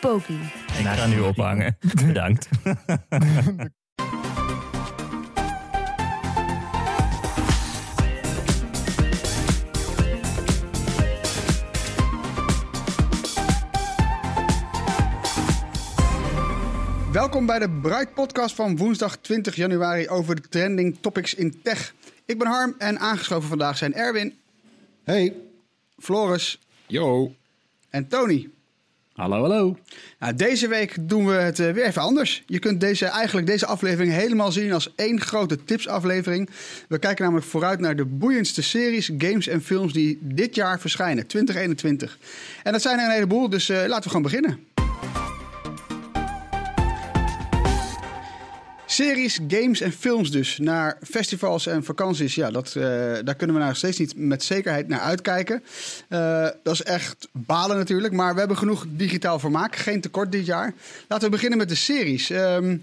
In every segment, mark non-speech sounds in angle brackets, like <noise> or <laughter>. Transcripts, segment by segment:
Poki. Ik ga nu ophangen. <laughs> Bedankt. Welkom bij de Bright Podcast van woensdag 20 januari over de trending topics in tech. Ik ben Harm en aangeschoven vandaag zijn Erwin, Hey. Floris Yo. en Tony. Hallo, hallo. Nou, deze week doen we het eh, weer even anders. Je kunt deze, eigenlijk deze aflevering helemaal zien als één grote tipsaflevering. We kijken namelijk vooruit naar de boeiendste series, games en films die dit jaar verschijnen, 2021. En dat zijn er een heleboel, dus eh, laten we gewoon beginnen. Series, games en films dus. Naar festivals en vakanties, ja, dat, eh, daar kunnen we nog steeds niet met zekerheid naar uitkijken. Eh, dat is echt balen natuurlijk, maar we hebben genoeg digitaal vermaak. Geen tekort dit jaar. Laten we beginnen met de series. Ehm,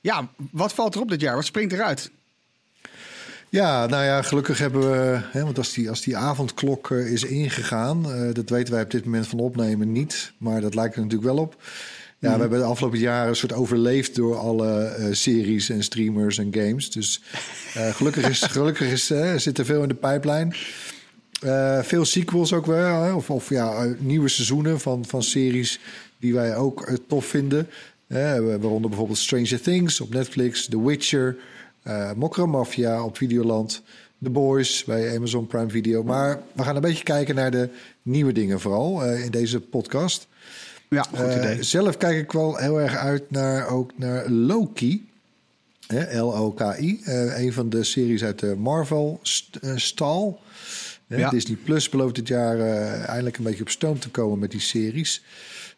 ja, wat valt er op dit jaar? Wat springt eruit? Ja, nou ja, gelukkig hebben we, hè, want als die, als die avondklok eh, is ingegaan, dat weten wij op dit moment van opnemen niet, maar dat lijkt er natuurlijk wel op. Ja, we hebben de afgelopen jaren een soort overleefd door alle eh, series en streamers en games. Dus eh, gelukkig, is, <laughs> gelukkig is, eh, zit er veel in de pijplijn. Veel sequels ook wel, hè, of, of ja, nieuwe seizoenen van, van series die wij ook tof vinden. Waaronder bijvoorbeeld Stranger Things op Netflix, The Witcher, Mokra Mafia op Videoland, The Boys bij Amazon Prime Video. Maar we gaan een beetje kijken naar de nieuwe dingen vooral in deze podcast. Ja, goed Eh, idee. zelf kijk ik wel heel erg uit naar, ook naar Loki. L-O-K-I. Eh, een van de series uit de Marvel-stal. Ja. Disney Plus belooft dit jaar eh, eindelijk een beetje op stoom te komen met die series.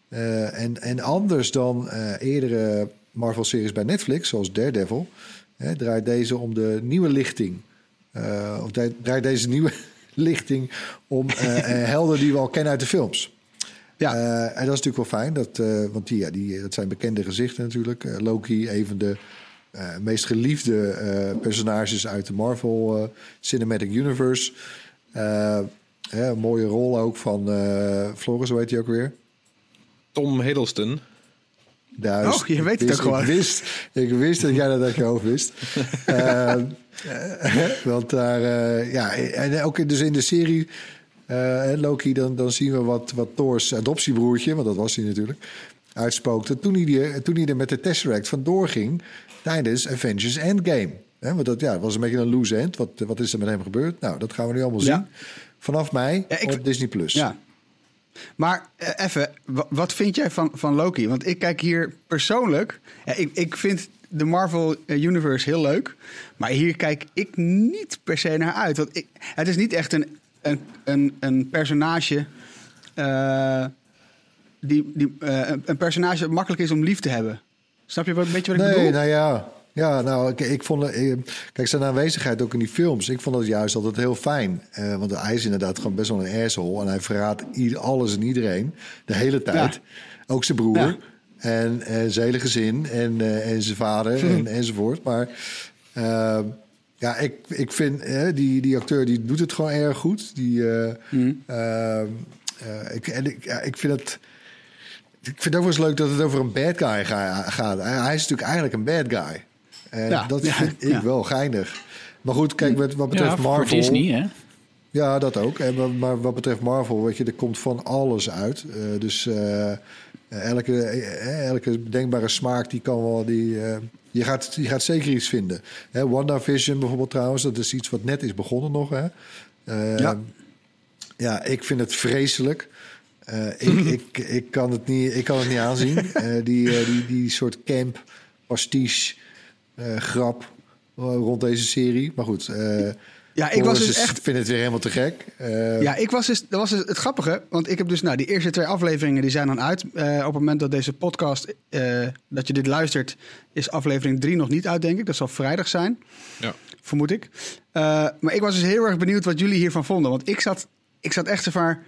Eh, en, en anders dan eh, eerdere Marvel-series bij Netflix, zoals Daredevil... hè, draait deze om de nieuwe lichting. Eh, of draait- draait deze nieuwe <laughs> lichting om eh, eh, helden die we al kennen uit de films. Ja. Eh, en dat is natuurlijk wel fijn, dat, eh, want die, ja, die, dat zijn bekende gezichten natuurlijk. Eh, Loki, een van de eh, meest geliefde eh, personages uit de Marvel eh, Cinematic Universe. Eh, hè, een mooie rol ook van uh, Floris, hoe heet hij ook weer? Tom Hiddleston. Juist. Oh, je weet het Ik wist- ook gewoon. Ik wist, ik wist dat jij dat uit je hoofd wist. <laughs> <laughs> Want daar, eh, ja, en ook dus in de serie eh, Loki, dan, dan zien we wat, wat Thor's adoptiebroertje, want dat was hij natuurlijk, uitspookte. Toen hij, er- toen hij er met de Tesseract vandoor ging tijdens Avengers Endgame. Hè, want dat ja, was een beetje een loose end. Wat, wat is er met hem gebeurd? Nou, dat gaan we nu allemaal Ja. zien. Vanaf mei Ja, ik- op Disney+. Plus. Ja. Maar eh, even, wa- wat vind jij van, van Loki? Want ik kijk hier persoonlijk... ik, ik vind de Marvel eh, Universe heel leuk. Maar hier kijk ik niet per se naar uit. Want ik, het is niet echt een, een, een, een personage... eh, die, die, eh, een- personage dat makkelijk is om lief te hebben. Snap je wat, een beetje wat ik Nee, bedoel? nou ja. Ja, nou, ik, ik vond... Kijk, zijn aanwezigheid ook in die films. Ik vond het juist altijd heel fijn. Eh, want hij is inderdaad gewoon best wel een asshole. En hij verraadt ieder, alles en iedereen. De hele tijd. Ja. Ook zijn broer. Ja. En, en zijn hele gezin. En, en zijn vader. <laughs> en, enzovoort. Maar... ja, ik, ik vind eh, die, die acteur die doet het gewoon erg goed. Die, eh, ik, en ik, ja, ik vind het... Ik vind het ook wel eens leuk dat het over een bad guy ga- gaat. Hij is natuurlijk eigenlijk een bad guy. En Ja, dat ja, vind ik ja. wel geinig. Maar goed, kijk, wat, wat betreft voor Marvel... Disney, hè? Ja, dat ook. En, maar- maar wat betreft Marvel, weet je, er komt van alles uit. Eh, dus elke, eh, elke denkbare smaak, die kan wel... Die, eh, je, gaat, je gaat zeker iets vinden. Hè, WandaVision bijvoorbeeld trouwens, dat is iets wat net is begonnen nog. Hè? Eh, Ja. ja, ik vind het vreselijk. Eh, ik, <laughs> ik, ik, kan het niet, ik kan het niet aanzien. <laughs> Eh, die, eh, die, die soort camp, pastiche, eh, grap eh, rond deze serie. Maar goed, eh, Ja, ik was dus echt... vind het weer helemaal te gek. Eh, Ja, ik was dus, dat was dus het grappige. Want ik heb dus, nou, die eerste twee afleveringen die zijn dan uit. Eh, op het moment dat deze podcast, eh, dat je dit luistert, is aflevering drie nog niet uit, denk ik. Dat zal vrijdag zijn, Ja. vermoed ik. Eh, maar ik was dus heel erg benieuwd wat jullie hiervan vonden. Want ik zat, ik zat echt zo van,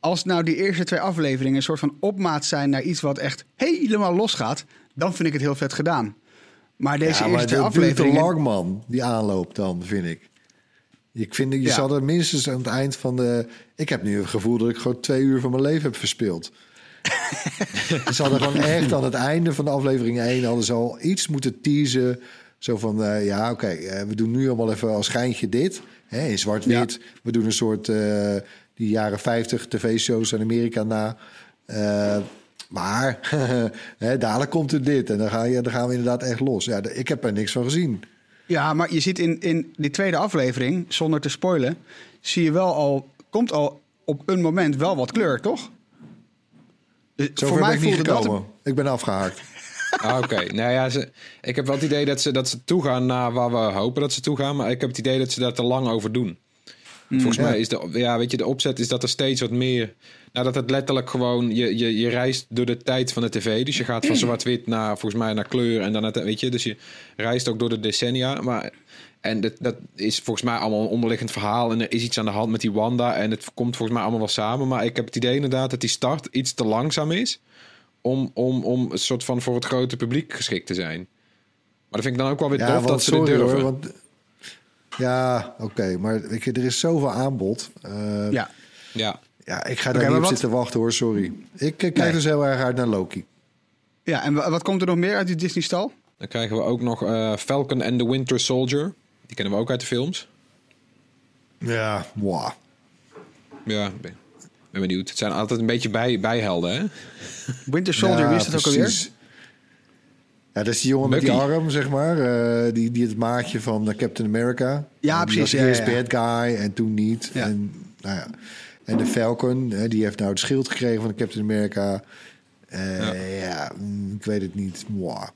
als nou die eerste twee afleveringen een soort van opmaat zijn naar iets wat echt helemaal losgaat, dan vind ik het heel vet gedaan. Maar deze ja, maar eerste twee dat duurt te afleveringen... lang, man. Die aanloop dan, vind ik. Ik vind, je Ja. zal er minstens aan het eind van de... Ik heb nu het gevoel dat ik gewoon twee uur van mijn leven heb verspeeld. <laughs> ze hadden gewoon echt aan het einde van de aflevering 1... hadden ze al iets moeten teasen. Zo van, eh, ja, oké, eh, we doen nu allemaal even als schijntje dit. Hè, in zwart-wit. We doen een soort... eh, die jaren 50 tv-shows in Amerika na... Maar <laughs> hè, dadelijk komt er dit en dan, ga je, dan gaan we inderdaad echt los. Ja, ik heb er niks van gezien. Ja, maar je ziet in, in die tweede aflevering, zonder te spoilen, zie je wel al, komt al op een moment wel wat kleur, toch? Dus Zover ben ik niet gekomen. Ik ben afgehaakt. <laughs> Ah, Oké, nou ja, ze, ik heb wel het idee dat ze, dat ze toegaan naar waar we hopen dat ze toegaan. Maar ik heb het idee dat ze daar te lang over doen. Volgens ja. mij is de, ja, weet je, de opzet is dat er steeds wat meer... Nou, dat het letterlijk gewoon... Je, je, je reist door de tijd van de tv. Dus je gaat van zwart-wit naar, volgens mij, naar kleur. En dan, het- weet je, dus je reist ook door de decennia. Maar, en dat, dat is volgens mij allemaal een onderliggend verhaal. En er is iets aan de hand met die Wanda. En het komt volgens mij allemaal wel samen. Maar ik heb het idee inderdaad dat die start iets te langzaam is om, om, om een soort van voor het grote publiek geschikt te zijn. Maar dat vind ik dan ook wel weer Ja, tof want dat ze sorry dit durven. hoor. Want, ja, oké. maar weet je, er is zoveel aanbod. Eh, ja. Ja. Ja, ik ga daar maar niet op wat- zitten wachten hoor, sorry. Ik kijk Nee. dus heel erg uit naar Loki. ja, en wa- wat komt er nog meer uit die Disney-stal? dan krijgen we ook nog eh, Falcon and the Winter Soldier. Die kennen we ook uit de films. Ja, wow. Ja, ben, ben benieuwd. Het zijn altijd een beetje bij, bijhelden, hè? Winter Soldier, wie is dat ook alweer? precies. Ja, dat is die jongen met die arm, zeg maar. eh, die, die het maatje van eh, Captain America. Ja, En die precies, was ja, eerst ja, ja. bad guy en toen niet. Ja. En, nou ja. En de Falcon, hè, die heeft nou het schild gekregen van de Captain America. Eh, ja. mm, ik weet het niet. Wow.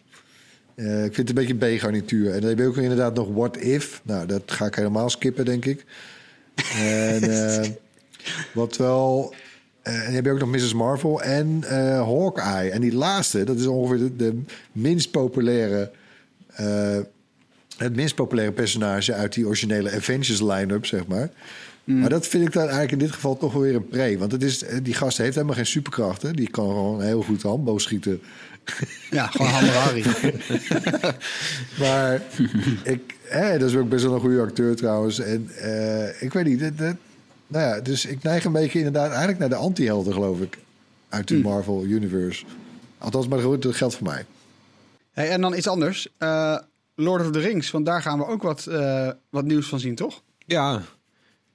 Eh, ik vind het een beetje een B-garnituur. En dan heb je ook inderdaad nog What If. Nou, dat ga ik helemaal skippen, denk ik. en <laughs> eh, wat wel... en dan heb je ook nog Mrs. Marvel en Hawkeye. En die laatste, dat is ongeveer de, de minst populaire... het minst populaire personage uit die originele Avengers line-up, zeg maar. Maar dat vind ik dan eigenlijk in dit geval toch wel weer een pre. Want het is, eh, die gast heeft helemaal geen superkrachten. Die kan gewoon heel goed handboog schieten. Ja, gewoon Hammer Harry. <laughs> Maar ik, hè, dat is ook best wel een goede acteur trouwens. En eh, ik weet niet. Dat, dat- nou ja, dus ik neig een beetje inderdaad eigenlijk naar de anti-helden, geloof ik. Uit de Marvel Universe. Althans, maar goed, dat geldt voor mij. Hey, en dan iets anders. Eh, Lord of the Rings, want daar gaan we ook wat, eh, wat nieuws van zien, toch? Ja,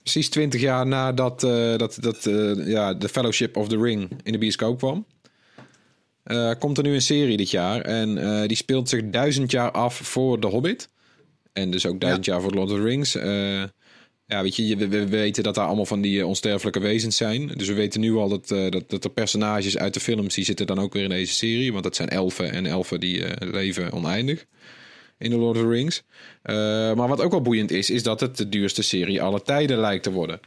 precies twintig jaar nadat eh, dat, dat, eh, ja, The Fellowship of the Ring in de bioscoop kwam. eh, komt er nu een serie dit jaar. En die speelt zich duizend jaar af voor The Hobbit. En dus ook duizend jaar voor Lord of the Rings. Ja, weet je, we, we weten dat daar allemaal van die onsterfelijke wezens zijn. Dus we weten nu al dat, dat, dat de personages uit de films... die zitten dan ook weer in deze serie. Want dat zijn elfen en elfen die leven oneindig in The Lord of the Rings. Eh, maar wat ook wel boeiend is, is dat het de duurste serie aller tijden lijkt te worden.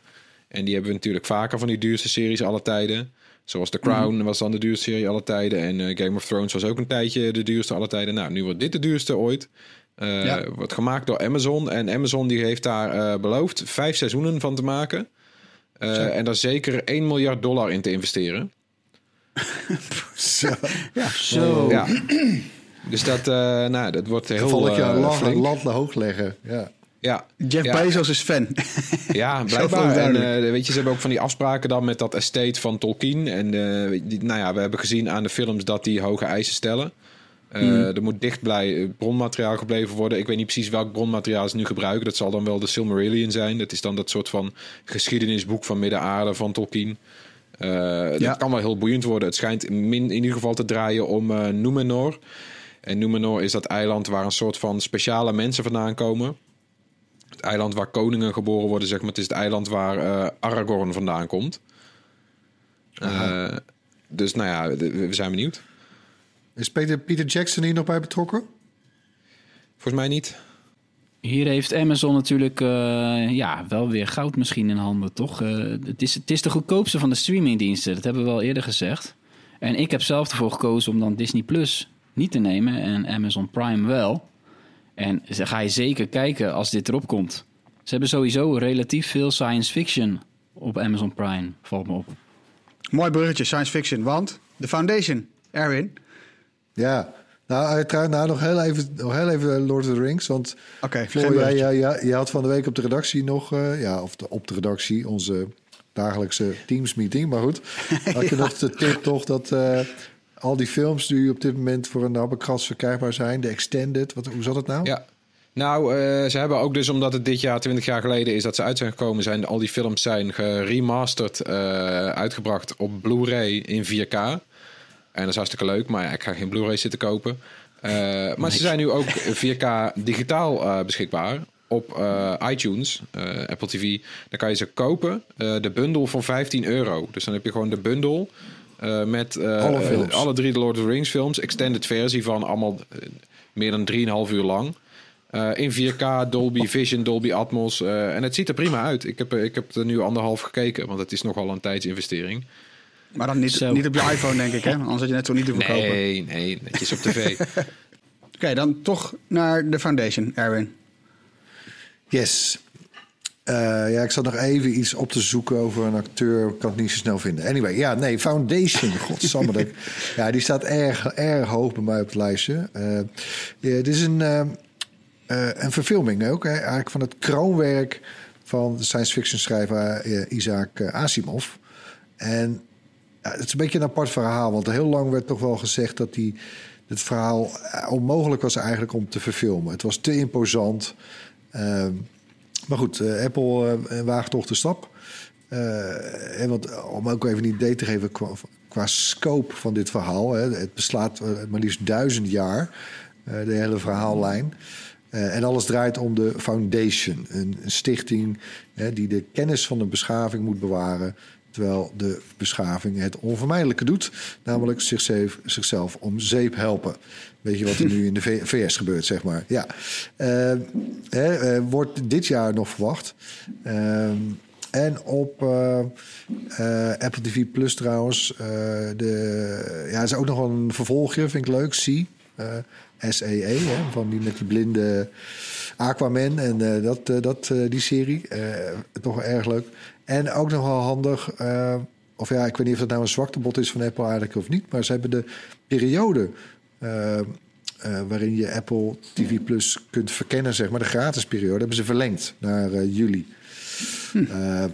En die hebben we natuurlijk vaker van die duurste series aller tijden. Zoals The Crown was dan de duurste serie aller tijden. En eh, Game of Thrones was ook een tijdje de duurste aller tijden. Nou, nu wordt dit de duurste ooit. Ja. Wordt gemaakt door Amazon. En Amazon die heeft daar beloofd vijf seizoenen van te maken. En daar zeker 1 miljard dollar in te investeren. <laughs> Zo. Ja, zo. Ja. <clears throat> Dus dat, eh, nou, dat wordt heel Gevalletje eh, land, flink. land hoog leggen. Ja. Ja. Jeff Ja. Bezos is fan. <laughs> Ja, blijkbaar. En eh, weet je, ze hebben ook van die afspraken dan met dat estate van Tolkien. En eh, die, nou ja, we hebben gezien aan de films dat die hoge eisen stellen. Eh, Hmm. Er moet dicht blij, bronmateriaal gebleven worden. Ik weet niet precies welk bronmateriaal ze nu gebruiken. Dat zal dan wel de Silmarillion zijn. Dat is dan dat soort van geschiedenisboek van Midden-Aarde van Tolkien. Eh, Ja. Dat kan wel heel boeiend worden. Het schijnt min, in ieder geval te draaien om eh Númenor. En Númenor is dat eiland waar een soort van speciale mensen vandaan komen. Het eiland waar koningen geboren worden, zeg maar. Het is het eiland waar eh, Aragorn vandaan komt. Eh, dus nou ja, we zijn benieuwd. Is Peter, Peter Jackson hier nog bij betrokken? Volgens mij niet. Hier heeft Amazon natuurlijk eh, ja, wel weer goud misschien in handen, toch? Eh, het, is, het is de goedkoopste van de streamingdiensten, dat hebben we al eerder gezegd. En ik heb zelf ervoor gekozen om dan Disney Plus niet te nemen en Amazon Prime wel. En ze- ga je zeker kijken als dit erop komt. Ze hebben sowieso relatief veel science fiction op Amazon Prime, valt me op. Mooi bruggetje, science fiction. Want The Foundation, Erwin. Ja, nou, uiteraard, nou nog, heel even, nog heel even Lord of the Rings. Want Oké, geen Floor, jij, bruggetje. jij, jij, jij had van de week op de redactie nog... eh, ja, of de, op de redactie, onze dagelijkse Teams-meeting. Maar goed, <laughs> had je nog de tip toch dat... eh, al die films die op dit moment voor een nabbekras verkrijgbaar zijn, de extended, wat, hoe zat het nou? Ja. Nou, eh, ze hebben ook dus, omdat het dit jaar 20 jaar geleden is dat ze uit zijn gekomen, zijn al die films zijn geremasterd, eh, uitgebracht op Blu-ray in 4K. En dat is hartstikke leuk, maar ja, ik ga geen Blu-ray zitten kopen. Eh, maar ze zijn nu ook 4K digitaal beschikbaar op iTunes, Apple TV. Dan kan je ze kopen, de bundel van 15 euro. Dus dan heb je gewoon de bundel eh, met eh, Alle films. eh, alle drie de Lord of the Rings films. Extended versie van allemaal meer dan 3,5 uur lang. Eh, in 4K, Dolby Vision, Dolby Atmos. eh, en het ziet er prima uit. Ik heb, ik heb er nu anderhalf gekeken, want het is nogal een tijdsinvestering. Maar dan niet, niet op je iPhone, denk ik, hè? Anders had je net zo niet te verkopen. Nee, nee, netjes op tv. <laughs> Oké, dan toch naar The Foundation, Erwin. Yes. Eh, ja, ik zat nog even iets op te zoeken over een acteur. Ik kan het niet zo snel vinden. Anyway, ja, nee, Foundation. <laughs> Godsamme. dat ja, die staat erg, erg hoog bij mij op het lijstje. Ja, dit is een, eh, eh, een verfilming ook. Hè, eigenlijk van het kroonwerk van de science fiction schrijver Isaac Asimov. En ja, het is een beetje een apart verhaal. Want heel lang werd toch wel gezegd dat die, het verhaal onmogelijk was eigenlijk om te verfilmen. Het was te imposant. Ehm, maar goed, eh, Apple eh, waagt toch de stap. Eh, en want, om ook even een idee te geven qua, qua scope van dit verhaal. Hè, het beslaat maar liefst duizend jaar, de hele verhaallijn. En alles draait om de Foundation, een, een stichting die de kennis van de beschaving moet bewaren. Terwijl de beschaving het onvermijdelijke doet, namelijk zichzelf, zichzelf om zeep helpen. Weet je wat er nu in de VS <laughs> gebeurt, zeg maar. Ja. Eh, hè, eh, wordt dit jaar nog verwacht. Ehm, en op eh, eh, Apple TV Plus trouwens. eh, de, ja, is ook nog een vervolgje, vind ik leuk. Zie. eh SAE, hè, van die met die blinde Aquaman en eh, dat, eh, dat, eh, die serie. Eh, toch erg leuk. En ook nog wel handig. eh, of ja, ik weet niet of dat nou een zwaktebod is van Apple eigenlijk of niet. Maar ze hebben de periode eh, eh, waarin je Apple TV Plus kunt verkennen, zeg maar, de gratis periode, hebben ze verlengd naar juli. Eh,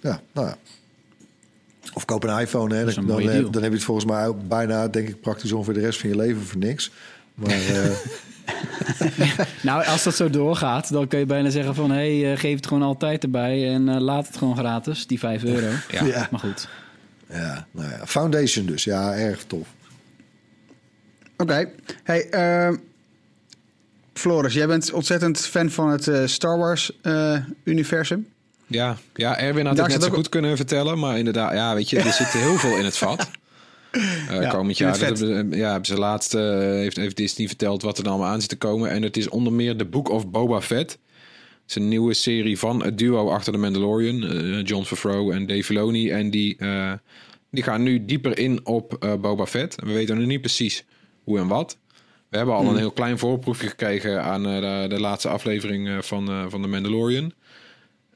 ja, nou ja. Of koop een iPhone, hè. Dan, dan, dan heb je het volgens mij ook bijna, denk ik, praktisch ongeveer de rest van je leven voor niks. Maar <laughs> <laughs> Nou, als dat zo doorgaat, dan kun je bijna zeggen van... hé, hey, eh, geef het gewoon altijd erbij en eh, laat het gewoon gratis, die 5 <laughs> euro. Ja. Ja. Maar goed. ja, nou ja, Foundation dus. Ja, erg tof. Oké. Hey, ehm, Floris, jij bent ontzettend fan van het eh, Star Wars-universum. Ja, ja Erwin had Daar het net zit zo ook- goed kunnen vertellen. Maar inderdaad, ja, weet je, er zit <laughs> heel veel in het vat. Eh, Ja, komend jaar hebben, ja, hebben ze laatst eh, heeft, heeft Disney verteld wat er dan allemaal aan zit te komen. En het is onder meer The Book of Boba Fett. Het is een nieuwe serie van het duo achter de Mandalorian. eh, John Favreau en Dave Filoni. En die, eh, die gaan nu dieper in op eh, Boba Fett. We weten nu niet precies hoe en wat. We hebben al een heel klein voorproefje gekregen aan eh, de, de laatste aflevering eh, van, eh, van de Mandalorian.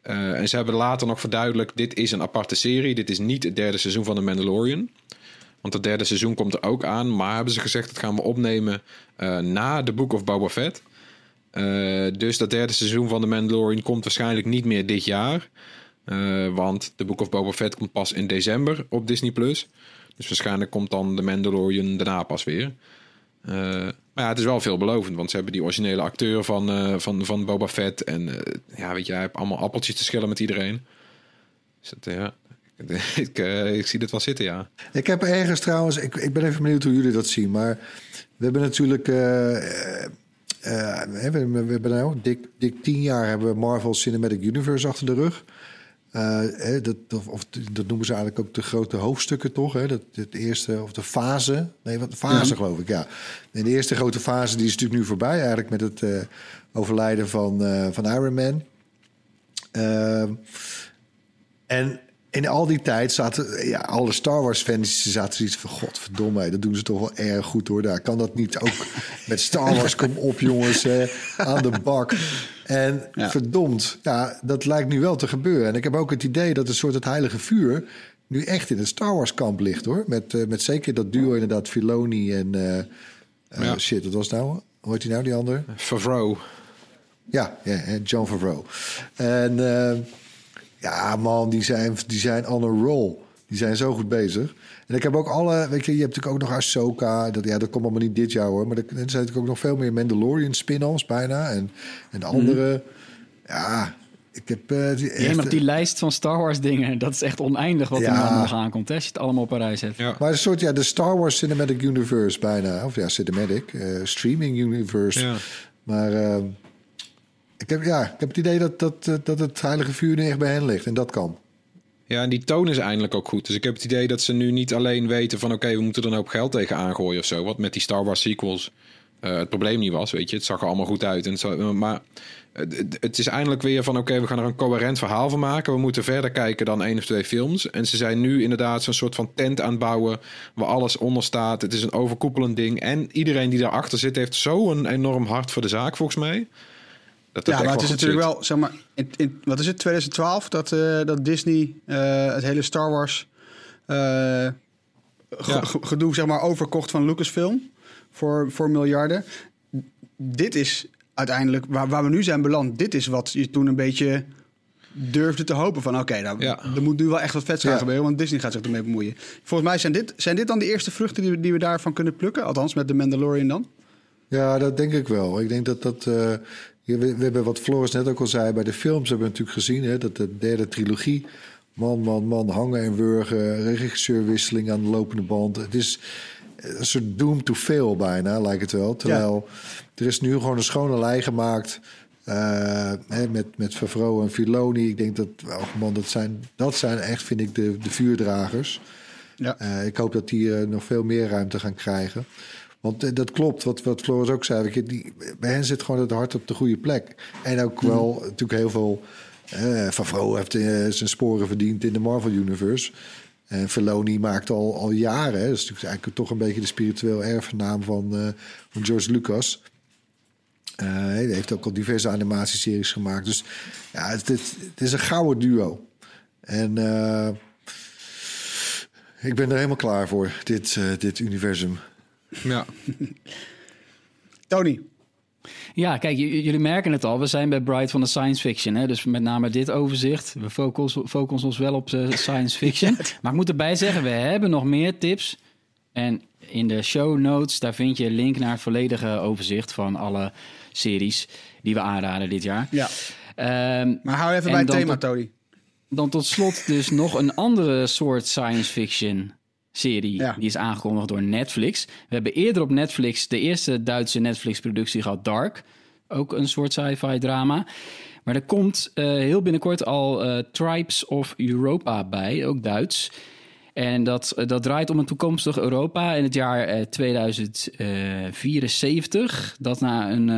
Eh, en ze hebben later nog verduidelijkt: dit is een aparte serie. Dit is niet het derde seizoen van The Mandalorian. Want het derde seizoen komt er ook aan. Maar hebben ze gezegd: dat gaan we opnemen eh, na The Book of Boba Fett. Eh, dus dat derde seizoen van The Mandalorian komt waarschijnlijk niet meer dit jaar. Eh, want The Book of Boba Fett komt pas in december op Disney+. Plus. Dus waarschijnlijk komt dan The Mandalorian daarna pas weer. Maar ja, het is wel veelbelovend, want ze hebben die originele acteur van, van, van Boba Fett. En ja, weet je, hij heeft allemaal appeltjes te schillen met iedereen. Dus dat, ja, <laughs> ik, eh, ik zie dit wel zitten, ja. Ik heb ergens trouwens, ik, ik ben even benieuwd hoe jullie dat zien. Maar we hebben natuurlijk. eh, eh, we, we, we hebben nou dik, dik tien jaar hebben we Marvel Cinematic Universe achter de rug. Eh, hè, dat, of, of dat noemen ze eigenlijk ook de grote hoofdstukken, toch? Hè? Dat, het eerste, of de fase. Nee, wat fase, geloof ik, ja. En de eerste grote fase die is natuurlijk nu voorbij, eigenlijk met het eh, overlijden van, eh, van Iron Man. Ehm, en in al die tijd zaten ja, alle Star Wars fans zaten zoiets van... godverdomme, dat doen ze toch wel erg goed hoor. Daar kan dat niet ook met Star Wars kom op jongens, hè, aan de bak. En Ja. verdomd, ja, dat lijkt nu wel te gebeuren. En ik heb ook het idee dat een soort het heilige vuur... nu echt in het Star Wars kamp ligt hoor. Met, eh, met zeker dat duo inderdaad Filoni en... eh, eh, Ja. Shit, wat was nou? Hoe heet die nou, die ander? Favreau. Ja, ja John Favreau. En ja, man, die zijn, die zijn on a roll. Die zijn zo goed bezig. En ik heb ook alle, weet je, je hebt natuurlijk ook nog Ahsoka. Dat, ja, dat komt allemaal niet dit jaar hoor. Maar er er zijn natuurlijk ook nog veel meer Mandalorian spin-offs bijna. En, en de andere, ja, ik heb... eh, die, Ja, echt, maar die lijst van Star Wars dingen, dat is echt oneindig wat er Ja. allemaal nog aankomt. Hè, als je het allemaal op een rij zet. Ja. Maar een soort, ja, de Star Wars Cinematic Universe bijna. Of ja, Cinematic, eh, Streaming Universe. Ja. Maar eh, ik, heb, ja, ik heb het idee dat, dat, eh, dat het heilige vuur nu echt bij hen ligt. En dat kan. Ja, en die toon is eindelijk ook goed. Dus ik heb het idee dat ze nu niet alleen weten van... oké, we moeten er een hoop geld tegen aangooien of zo. Wat met die Star Wars sequels eh, het probleem niet was, weet je. Het zag er allemaal goed uit. En zo, maar het, het is eindelijk weer van... oké, we gaan er een coherent verhaal van maken. We moeten verder kijken dan één of twee films. En ze zijn nu inderdaad zo'n soort van tent aan het bouwen... waar alles onder staat. Het is een overkoepelend ding. En iedereen die daarachter zit... heeft zo'n enorm hart voor de zaak, volgens mij. Dat Ja, maar het is natuurlijk zit. wel, zeg maar, in, in- wat is het, 2012, dat, eh, dat Disney eh, het hele Star Wars eh, Ja. gedoe, zeg maar, overkocht van Lucasfilm voor, voor miljarden. Dit is uiteindelijk, waar, waar we nu zijn beland, dit is wat je toen een beetje durfde te hopen van, oké, nou, Ja. er moet nu wel echt wat vets gaan Ja. gebeuren, want Disney gaat zich ermee bemoeien. Volgens mij zijn dit, zijn dit dan de eerste vruchten die we, die we daarvan kunnen plukken, althans met de Mandalorian dan? Ja, dat denk ik wel. Ik denk dat dat. eh, we, we hebben wat Floris net ook al zei bij de films hebben we natuurlijk gezien hè, dat de derde trilogie. Man, man, man, hangen en wurgen, regisseurwisseling aan de lopende band. Het is een soort doom to fail bijna, lijkt het wel. Terwijl er is nu gewoon een schone lei gemaakt. eh, hè, met, met Favreau en Filoni. Ik denk dat, oh man, dat zijn, dat zijn echt, vind ik, de, de vuurdragers. Ja. Eh, ik hoop dat die eh, nog veel meer ruimte gaan krijgen. Want eh, dat klopt, wat, wat Floris ook zei. je, Die, bij hen zit gewoon het hart op de goede plek. En ook wel natuurlijk heel veel... eh Favreau heeft eh, zijn sporen verdiend in de Marvel Universe. En Filoni maakt al, al jaren... Hè, dat is natuurlijk eigenlijk toch een beetje de spiritueel erfgenaam van, van George Lucas... Hij heeft ook al diverse animatieseries gemaakt. Dus ja, het, het, het is een gouden duo. En ik ben er helemaal klaar voor, dit, dit universum. Ja. <laughs> Tony, Ja, kijk, jullie merken het al. We zijn bij Bright van de science fiction. Hè? Dus met name dit overzicht. We focussen, focussen ons wel op de <laughs> science fiction. <laughs> maar ik moet erbij zeggen, we hebben nog meer tips. En in de show notes, daar vind je een link naar het volledige overzicht van alle series die we aanraden dit jaar. ja. Ehm, Maar hou even En bij het thema, tot- Tony. dan tot slot dus nog een andere soort science fiction serie. Ja. Die is aangekondigd door Netflix. We hebben eerder op Netflix de eerste Duitse Netflix-productie gehad, Dark. Ook een soort sci-fi drama. Maar er komt eh, heel binnenkort al eh, Tribes of Europa bij, ook Duits. En dat, eh, dat draait om een toekomstig Europa in het jaar eh, 2074. Dat na een,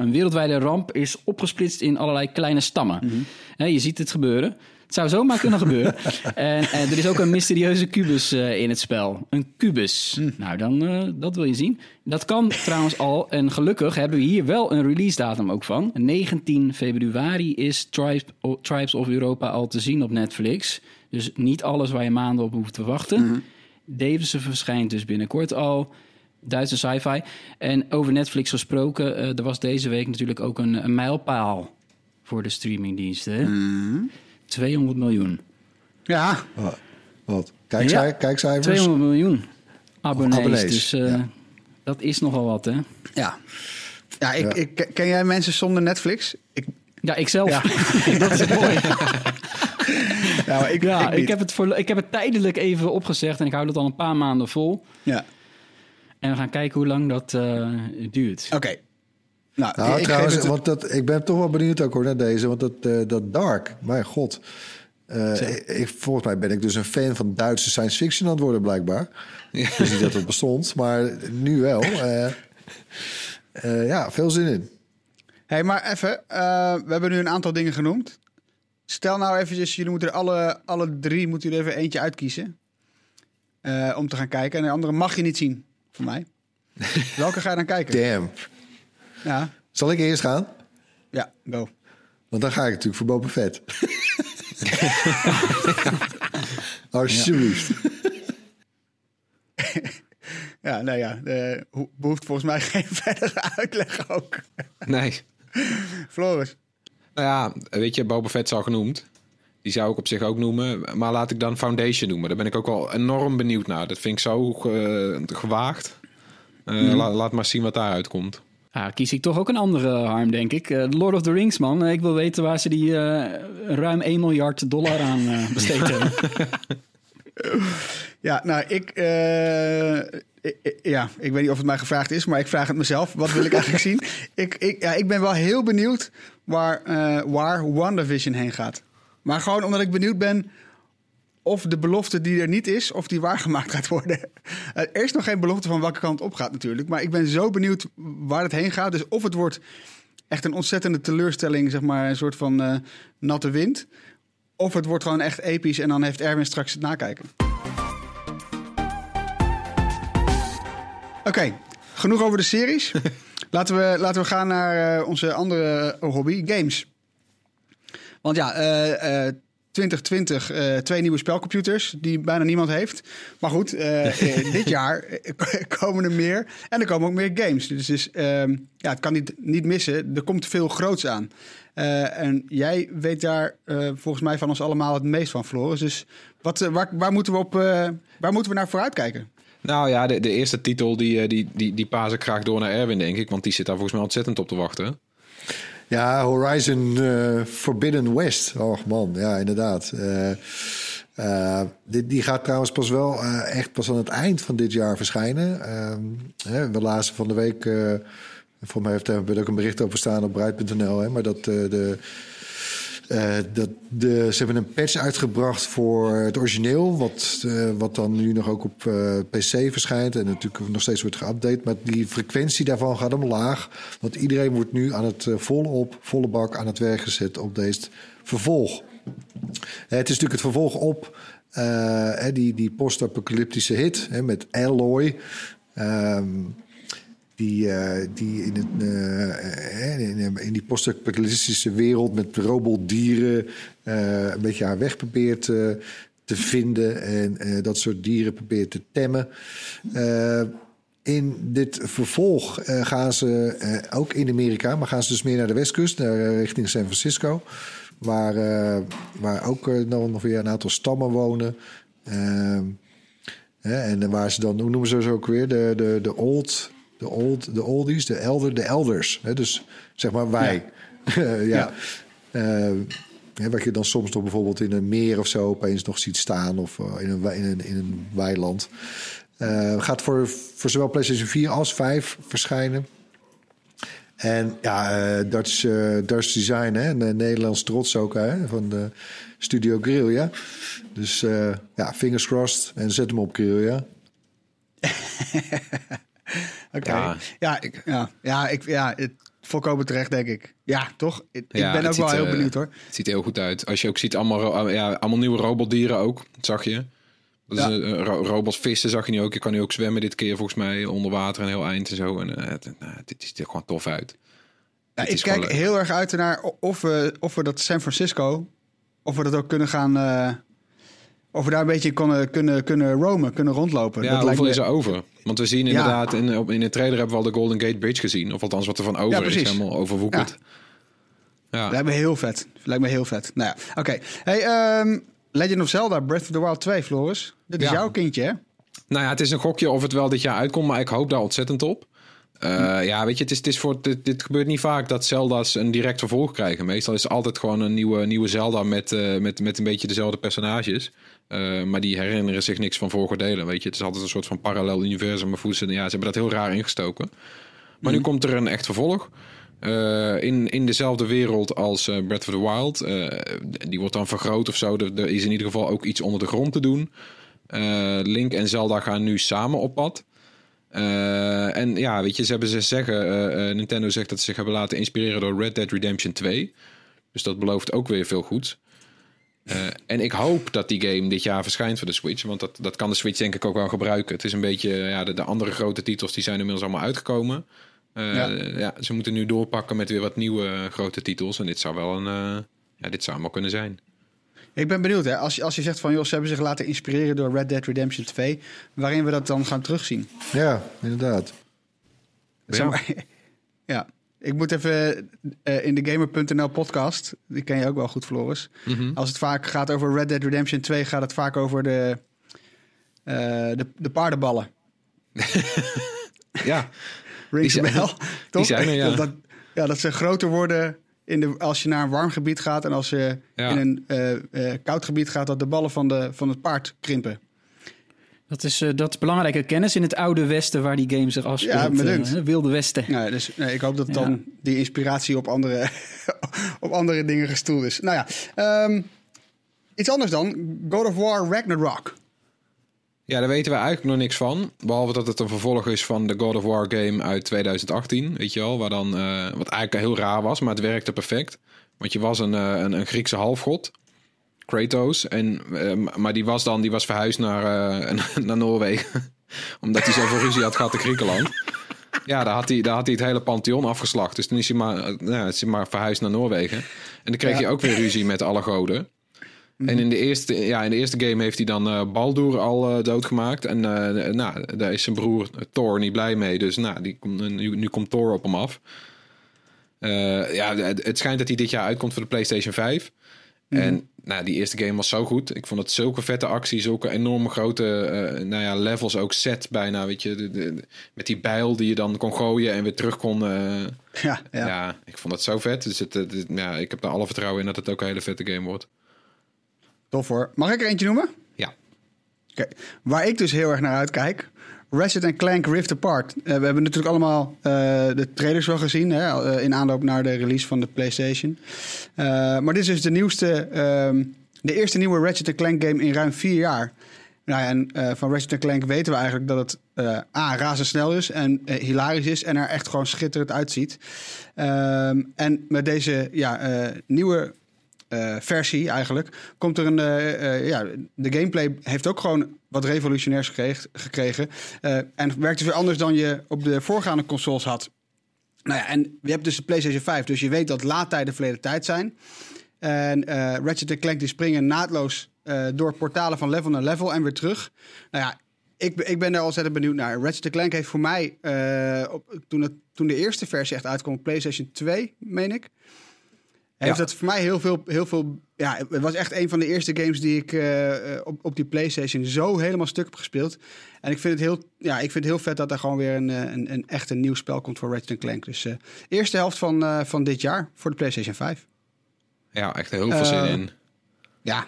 een wereldwijde ramp is opgesplitst in allerlei kleine stammen. Hè, je ziet het gebeuren. Het zou zomaar kunnen <laughs> gebeuren. En, en er is ook een mysterieuze kubus eh, in het spel. Een kubus. Nou, dan, eh, dat wil je zien. Dat kan trouwens al. En gelukkig hebben we hier wel een release datum ook van. 19 februari is Tribes, Tribes of Europa al te zien op Netflix. Dus niet alles waar je maanden op hoeft te wachten. Davidson verschijnt dus binnenkort al. Duitse sci-fi. En over Netflix gesproken, eh, er was deze week natuurlijk ook een, een mijlpaal voor de streamingdiensten. hè? 200 miljoen. Ja, Wat? Wat? Kijkcij- Ja. Kijkcijfers? 200 miljoen abonnees. abonnees, Dus eh, ja. dat is nogal wat, hè? ja. Ja, ik, Ja. Ik, ken jij mensen zonder Netflix? Ik, Ja, ik zelf. Ja. <laughs> dat is het mooie. <laughs> nou, ik, Ja, ik, heb het voor, ik heb het tijdelijk even opgezegd en ik hou het al een paar maanden vol. Ja, En we gaan kijken hoe lang dat eh, duurt. oké. Nou, Nou, ik trouwens, het... want dat, ik ben toch wel benieuwd ook hoor naar deze. Want dat, eh, dat Dark, mijn god. Eh, ik, volgens mij ben ik dus een fan van Duitse science fiction aan het worden, blijkbaar. Wist niet dat het bestond, maar nu wel. Eh, ja, veel zin in. hey, maar even. we hebben nu een aantal dingen genoemd. Stel nou eventjes, jullie moeten er alle, alle drie moeten jullie even eentje uitkiezen. om te gaan kijken. En de andere mag je niet zien, voor mij. <laughs> Welke ga je dan kijken? Damn. Ja, Zal ik eerst gaan? ja, go. Want dan ga ik natuurlijk voor Boba Fett. Alsjeblieft. <laughs> Ja, nou ja, eh, ho- behoeft volgens mij geen <laughs> verdere uitleg ook. Nee. <laughs> Floris. Nou ja, weet je, Boba Fett is al genoemd. Die zou ik op zich ook noemen. Maar laat ik dan Foundation noemen. Daar ben ik ook wel enorm benieuwd naar. Dat vind ik zo ge- gewaagd. Eh, la- laat maar zien wat daaruit komt. Ja, kies ik toch ook een andere harm, denk ik. Eh, Lord of the Rings, man. Eh, Ik wil weten waar ze die eh, ruim 1 miljard dollar aan eh, besteed hebben. <laughs> Ja, nou, ik, ja, ik weet niet of het mij gevraagd is, maar ik vraag het mezelf. Wat wil ik eigenlijk zien? <laughs> Ik, ik, ja, ik ben wel heel benieuwd waar, waar WandaVision heen gaat. Maar gewoon omdat ik benieuwd ben of de belofte die er niet is, of die waargemaakt gaat worden. <laughs> Eh, er is nog geen belofte van welke kant op gaat natuurlijk. Maar ik ben zo benieuwd waar het heen gaat. Dus of het wordt echt een ontzettende teleurstelling, zeg maar, een soort van eh, natte wind. Of het wordt gewoon echt episch en dan heeft Erwin straks het nakijken. Oké, genoeg over de series. <laughs> laten, we, laten we gaan naar eh, onze andere hobby, games. Want ja, eh, 2020, eh, twee nieuwe spelcomputers die bijna niemand heeft. Maar goed, eh, <laughs> dit jaar <laughs> komen er meer. En er komen ook meer games. Dus, dus ehm, ja, het kan niet, niet missen. Er komt veel groots aan. Eh, en jij weet daar volgens mij van ons allemaal het meest van, Floris. Dus wat, waar, waar, moeten we op, waar moeten we naar vooruit kijken? Nou ja, de, de eerste titel die, die, die, die paas ik graag door naar Erwin, denk ik. Want die zit daar volgens mij ontzettend op te wachten. Ja, Horizon eh, Forbidden West. Och man, ja, inderdaad. Eh, eh, die gaat trouwens pas wel echt pas aan het eind van dit jaar verschijnen. Ehm, hè, we van de week, voor mij heeft er ook een bericht over staan op hè, maar dat de. Eh, dat de, ze hebben een patch uitgebracht voor het origineel, wat, eh, wat dan nu nog ook op eh, PC verschijnt en natuurlijk nog steeds wordt geüpdate. Maar die frequentie daarvan gaat omlaag, want iedereen wordt nu aan het eh, volop, volle bak aan het werk gezet op deze vervolg. Het is natuurlijk het vervolg op die, die post-apocalyptische hit hè, met Alloy. Ehm, die, eh, die in, het, eh, eh, in, in die post-apocalyptische wereld met robotdieren eh, een beetje haar weg probeert te vinden. En dat soort dieren probeert te temmen. In dit vervolg gaan ze ook in Amerika, maar gaan ze dus meer naar de westkust, naar, richting San Francisco. Waar, waar ook nog weer een aantal stammen wonen. Ehm, en waar ze dan, hoe noemen ze ze ook weer? De, de, de old, de old, de oldies, de elder, de elders. Hè, dus zeg maar wij. <laughs> Ja. ja. Eh, hè, wat je dan soms nog bijvoorbeeld in een meer of zo opeens nog ziet staan. Of eh, in, een, in, een, in een weiland. Eh, gaat voor, voor zowel PlayStation 4 als 5 verschijnen. En ja, eh Dutch, eh, Dutch Design, hè, eh, Nederlands trots ook hè, van de Studio Guerrilla. Dus ja, fingers crossed en zet hem op Guerrilla. <laughs> Oké. Ja, Ja, ik, ja, ja, ik, ja, het, volkomen terecht, denk ik. Ja, toch? Ik, Ja, ben ook wel ziet, heel eh, benieuwd, hoor. Het ziet er heel goed uit. Als je ook ziet, allemaal, ja, allemaal nieuwe robotdieren ook. Dat zag je. Dat Ja. een, een ro- robotvissen zag je nu ook. Je kan nu ook zwemmen dit keer volgens mij onder water een heel eind en zo. En het, nou, dit ziet er gewoon tof uit. Ja, ik kijk heel erg uit naar of we, of we dat San Francisco, of we dat ook kunnen gaan, of we daar een beetje kunnen, kunnen, kunnen roamen, kunnen rondlopen. Ja, dat hoeveel me, is er over? Want we zien inderdaad, in, in de trailer hebben we al de Golden Gate Bridge gezien. Of althans wat er van over Ja, is, helemaal overwoekerd. Ja. lijkt me heel vet. Lijkt me heel vet. Nou ja, oké. Hey, ehm, Legend of Zelda, Breath of the Wild 2, Floris. Dit is jouw kindje, hè? Nou ja, het is een gokje of het wel dit jaar uitkomt, maar ik hoop daar ontzettend op. Eh, Ja, weet je, het is, het is voor, dit, dit gebeurt niet vaak dat Zelda's een direct vervolg krijgen. Meestal is het altijd gewoon een nieuwe, nieuwe Zelda met, eh, met, met een beetje dezelfde personages. Eh, maar die herinneren zich niks van vorige delen, weet je. Het is altijd een soort van parallel universum. Maar voelen ze, ja, ze hebben dat heel raar ingestoken. Maar nu komt er een echt vervolg. Eh, in, in dezelfde wereld als eh, Breath of the Wild. Die wordt dan vergroot of zo. Er, er is in ieder geval ook iets onder de grond te doen. Link en Zelda gaan nu samen op pad. En ja, weet je, ze hebben ze zeggen. Nintendo zegt dat ze zich hebben laten inspireren door Red Dead Redemption 2. Dus dat belooft ook weer veel goeds. Eh, en ik hoop dat die game dit jaar verschijnt voor de Switch. Want dat, dat kan de Switch denk ik ook wel gebruiken. Het is een beetje, ja, de, de andere grote titels die zijn inmiddels allemaal uitgekomen. Eh, Ja. ja. ze moeten nu doorpakken met weer wat nieuwe eh, grote titels. En dit zou wel een, eh, ja, dit zou wel kunnen zijn. Ik ben benieuwd, hè? Als, je, als je zegt van, joh, ze hebben zich laten inspireren door Red Dead Redemption 2, waarin we dat dan gaan terugzien. Ja, inderdaad. <laughs> Ja, ik moet even eh, in de Gamer.nl podcast, die ken je ook wel goed, Floris. Mhm. Als het vaak gaat over Red Dead Redemption 2, gaat het vaak over de, eh, de, de paardenballen. <laughs> Ja, Rings Die bell, toch? zijn er, ja. Dat, dat- ja, dat ze groter worden in de, als je naar een warm gebied gaat en als je Ja. in een eh, koud gebied gaat, dat de ballen van, de, van het paard krimpen. Dat is, eh, dat is belangrijke kennis in het oude Westen waar die game zich afspeelt. Ja, eh, Wilde Westen. Ja, dus nee, ik hoop dat Ja. dan die inspiratie op andere, <laughs> op andere dingen gestoeld is. Nou ja, ehm, iets anders dan. God of War Ragnarok. Ja, daar weten we eigenlijk nog niks van. Behalve dat het een vervolg is van de God of War game uit 2018. Weet je wel, waar dan, eh, wat eigenlijk heel raar was, maar het werkte perfect. Want je was een, eh, een, een Griekse halfgod, Kratos. En, eh, maar die was dan die was verhuisd naar, eh, <laughs> naar Noorwegen. <laughs> Omdat hij zoveel ruzie had gehad in Griekenland. Ja, daar had, hij, daar had hij het hele pantheon afgeslacht. Dus toen is hij maar, eh, nou is hij maar verhuisd naar Noorwegen. En dan kreeg hij ook weer ruzie met alle goden. En in de, eerste, ja, in de eerste game heeft hij dan eh Baldur al eh, doodgemaakt. En nou, daar is zijn broer Thor niet blij mee. Dus nou, die, komt- nu, nu komt Thor op hem af. Ja, het, het schijnt dat hij dit jaar uitkomt voor de PlayStation 5. En nou, die eerste game was zo goed. Ik vond het zulke vette actie, zulke enorme grote eh, nou ja, levels ook set bijna. Weet je, de, de- met die bijl die je dan kon gooien en weer terug kon. eh, <laughs> Ja, ja. ja. ik vond het zo vet. Dus het, het- ja, ik heb er alle vertrouwen in dat het ook een hele vette game wordt. tof hoor. Mag ik er eentje noemen? Ja. Oké. Waar ik dus heel erg naar uitkijk. Ratchet Clank Rift Apart. Eh, we hebben natuurlijk allemaal eh, de trailers wel gezien. Hè, eh, in aanloop naar de release van de PlayStation. Maar dit is dus de nieuwste. ehm, de eerste nieuwe Ratchet Clank game in ruim vier jaar. Nou ja, en van Ratchet Clank weten we eigenlijk dat het A, razendsnel is en hilarisch is en er echt gewoon schitterend uitziet. Ehm, en met deze ja, nieuwe versie eigenlijk komt er een... ja, de gameplay heeft ook gewoon wat revolutionairs gekregen. eh, en werkt dus weer anders dan je op de voorgaande consoles had. Nou ja, en je hebt dus de PlayStation 5, dus je weet dat laadtijden verleden tijd zijn. En eh Ratchet Clank die springen naadloos eh, door portalen van level naar level en weer terug. Nou ja, ik, ik ben daar ontzettend benieuwd naar. Ratchet Clank heeft voor mij, op, toen, het, toen de eerste versie echt uitkwam PlayStation 2, meen ik... Heeft Ja. dat voor mij heel veel, heel veel... Ja, het was echt een van de eerste games die ik eh, eh, op, op die PlayStation zo helemaal stuk heb gespeeld. En ik vind het heel, ja, ik vind het heel vet dat er gewoon weer een, eh, een, een echt een nieuw spel komt voor Ratchet Clank. Dus eh eerste helft van, van dit jaar voor de PlayStation 5. Ja, echt heel veel zin in. Ja,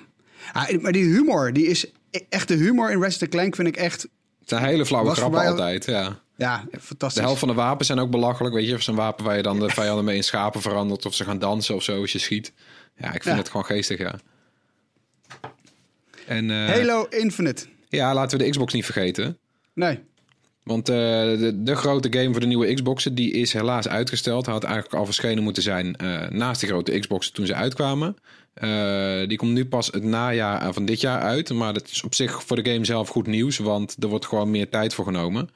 Ah, maar die humor, die is e- echt de humor in Ratchet Clank vind ik echt, Het zijn hele flauwe grappen altijd, ja. Ja, De fantastisch. helft van de wapens zijn ook belachelijk. Weet je, of zo'n wapen waar je dan de vijanden mee in schapen verandert. Of ze gaan dansen of zo als je schiet. Ja, ik vind Ja. het gewoon geestig, ja. En eh, Halo Infinite. ja, laten we de Xbox niet vergeten. Nee, Want eh, de, de grote game voor de nieuwe Xboxen, die is helaas uitgesteld. Had eigenlijk al verschenen moeten zijn eh, naast de grote Xboxen toen ze uitkwamen. Eh, die komt nu pas het najaar van dit jaar uit. Maar dat is op zich voor de game zelf goed nieuws, want er wordt gewoon meer tijd voor genomen.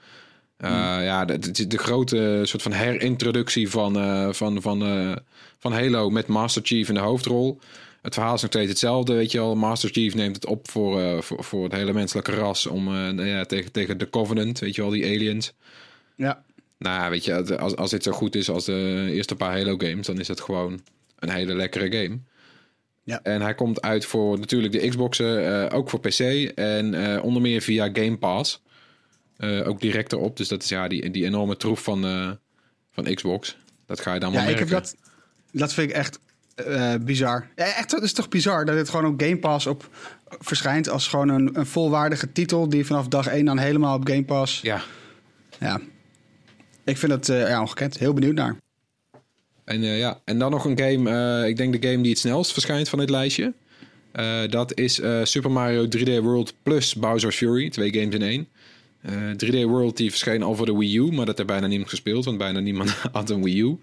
Eh, Ja, de, de, de grote soort van herintroductie van, eh, van, van, eh, van Halo met Master Chief in de hoofdrol. Het verhaal is nog steeds hetzelfde, weet je wel. Master Chief neemt het op voor, voor, voor het hele menselijke ras om nou ja, tegen, tegen de Covenant, weet je wel, die aliens. ja. Nou, weet je, als, als dit zo goed is als de eerste paar Halo games, dan is het gewoon een hele lekkere game. Ja. En hij komt uit voor natuurlijk de Xboxen, ook voor PC en onder meer via Game Pass. Eh, ook direct erop. Dus dat is ja, die, die enorme troef van, eh, van Xbox. Dat ga je dan Ja, ik merken. heb dat. Dat vind ik echt eh, bizar. Ja, echt, het is toch bizar dat het gewoon op Game Pass op verschijnt als gewoon een, een volwaardige titel die vanaf dag 1 dan helemaal op Game Pass. Ja, Ja. Ik vind het ja, ongekend. Heel benieuwd naar. En, ja, en dan nog een game, ik denk de game die het snelst verschijnt van dit lijstje. Dat is Super Mario 3D World plus Bowser's Fury. Twee games in één. Eh, 3D World die verscheen al voor de Wii U, maar dat heeft bijna niemand gespeeld, want bijna niemand <laughs> had een Wii U.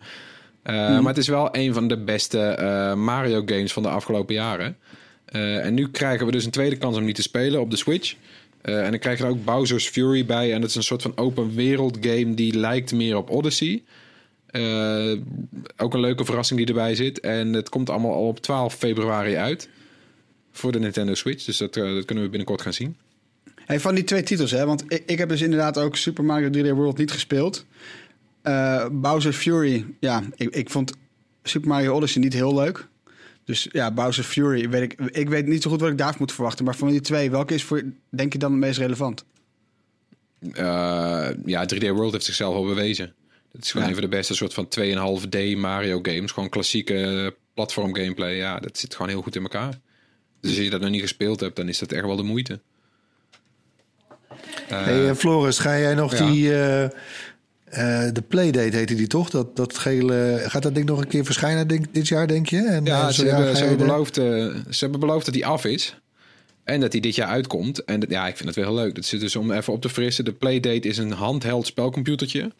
Eh, Maar het is wel een van de beste eh, Mario games van de afgelopen jaren. Eh, en nu krijgen we dus een tweede kans om die te spelen op de Switch. Eh, en dan krijg je er ook Bowser's Fury bij. En dat is een soort van open wereld game die lijkt meer op Odyssey. Eh, ook een leuke verrassing die erbij zit. En het komt allemaal al op 12 februari uit. Voor de Nintendo Switch. Dus dat, eh, dat kunnen we binnenkort gaan zien. Hey, van die twee titels, hè? want ik, ik heb dus inderdaad ook Super Mario 3D World niet gespeeld. Eh Bowser's Fury, ja, ik, ik vond Super Mario Odyssey niet heel leuk. Dus ja, Bowser's Fury, weet ik, ik weet niet zo goed wat ik daarvan moet verwachten. Maar van die twee, welke is voor, denk je dan het meest relevant? Eh, ja, 3D World heeft zichzelf al bewezen. Het is gewoon Ja. een van de beste soort van 2,5D Mario games. Gewoon klassieke platform gameplay. Ja, dat zit gewoon heel goed in elkaar. Dus als je dat nog niet gespeeld hebt, dan is dat echt wel de moeite. Eh, hey, eh, Floris, ga jij nog ja. die... eh, de Playdate heette die toch? Dat, dat gele, gaat dat ding nog een keer verschijnen denk, dit jaar, denk je? En, Ja, ze, hebben, ze, hebben beloofd, ze hebben beloofd dat die af is. En dat die dit jaar uitkomt. En dat- ja, ik vind het wel heel leuk. Dat zit dus om even op te frissen. De Playdate is een handheld spelcomputertje.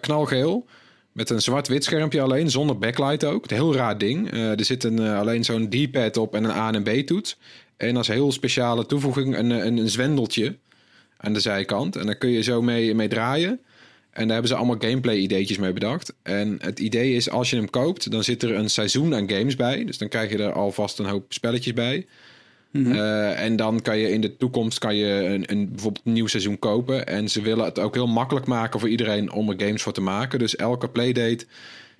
Knalgeel. Met een zwart-wit schermpje alleen, zonder backlight ook. Een heel raar ding. Er zit een, alleen zo'n D-pad op en een A- en B-toets. En als heel speciale toevoeging een, een, een zwendeltje aan de zijkant. En daar kun je zo mee, mee draaien. En daar hebben ze allemaal gameplay-ideetjes mee bedacht. En het idee is, als je hem koopt, dan zit er een seizoen aan games bij. Dus dan krijg je er alvast een hoop spelletjes bij. Eh, en dan kan je in de toekomst kan je een, een, bijvoorbeeld een nieuw seizoen kopen. En ze willen het ook heel makkelijk maken voor iedereen om er games voor te maken. Dus elke playdate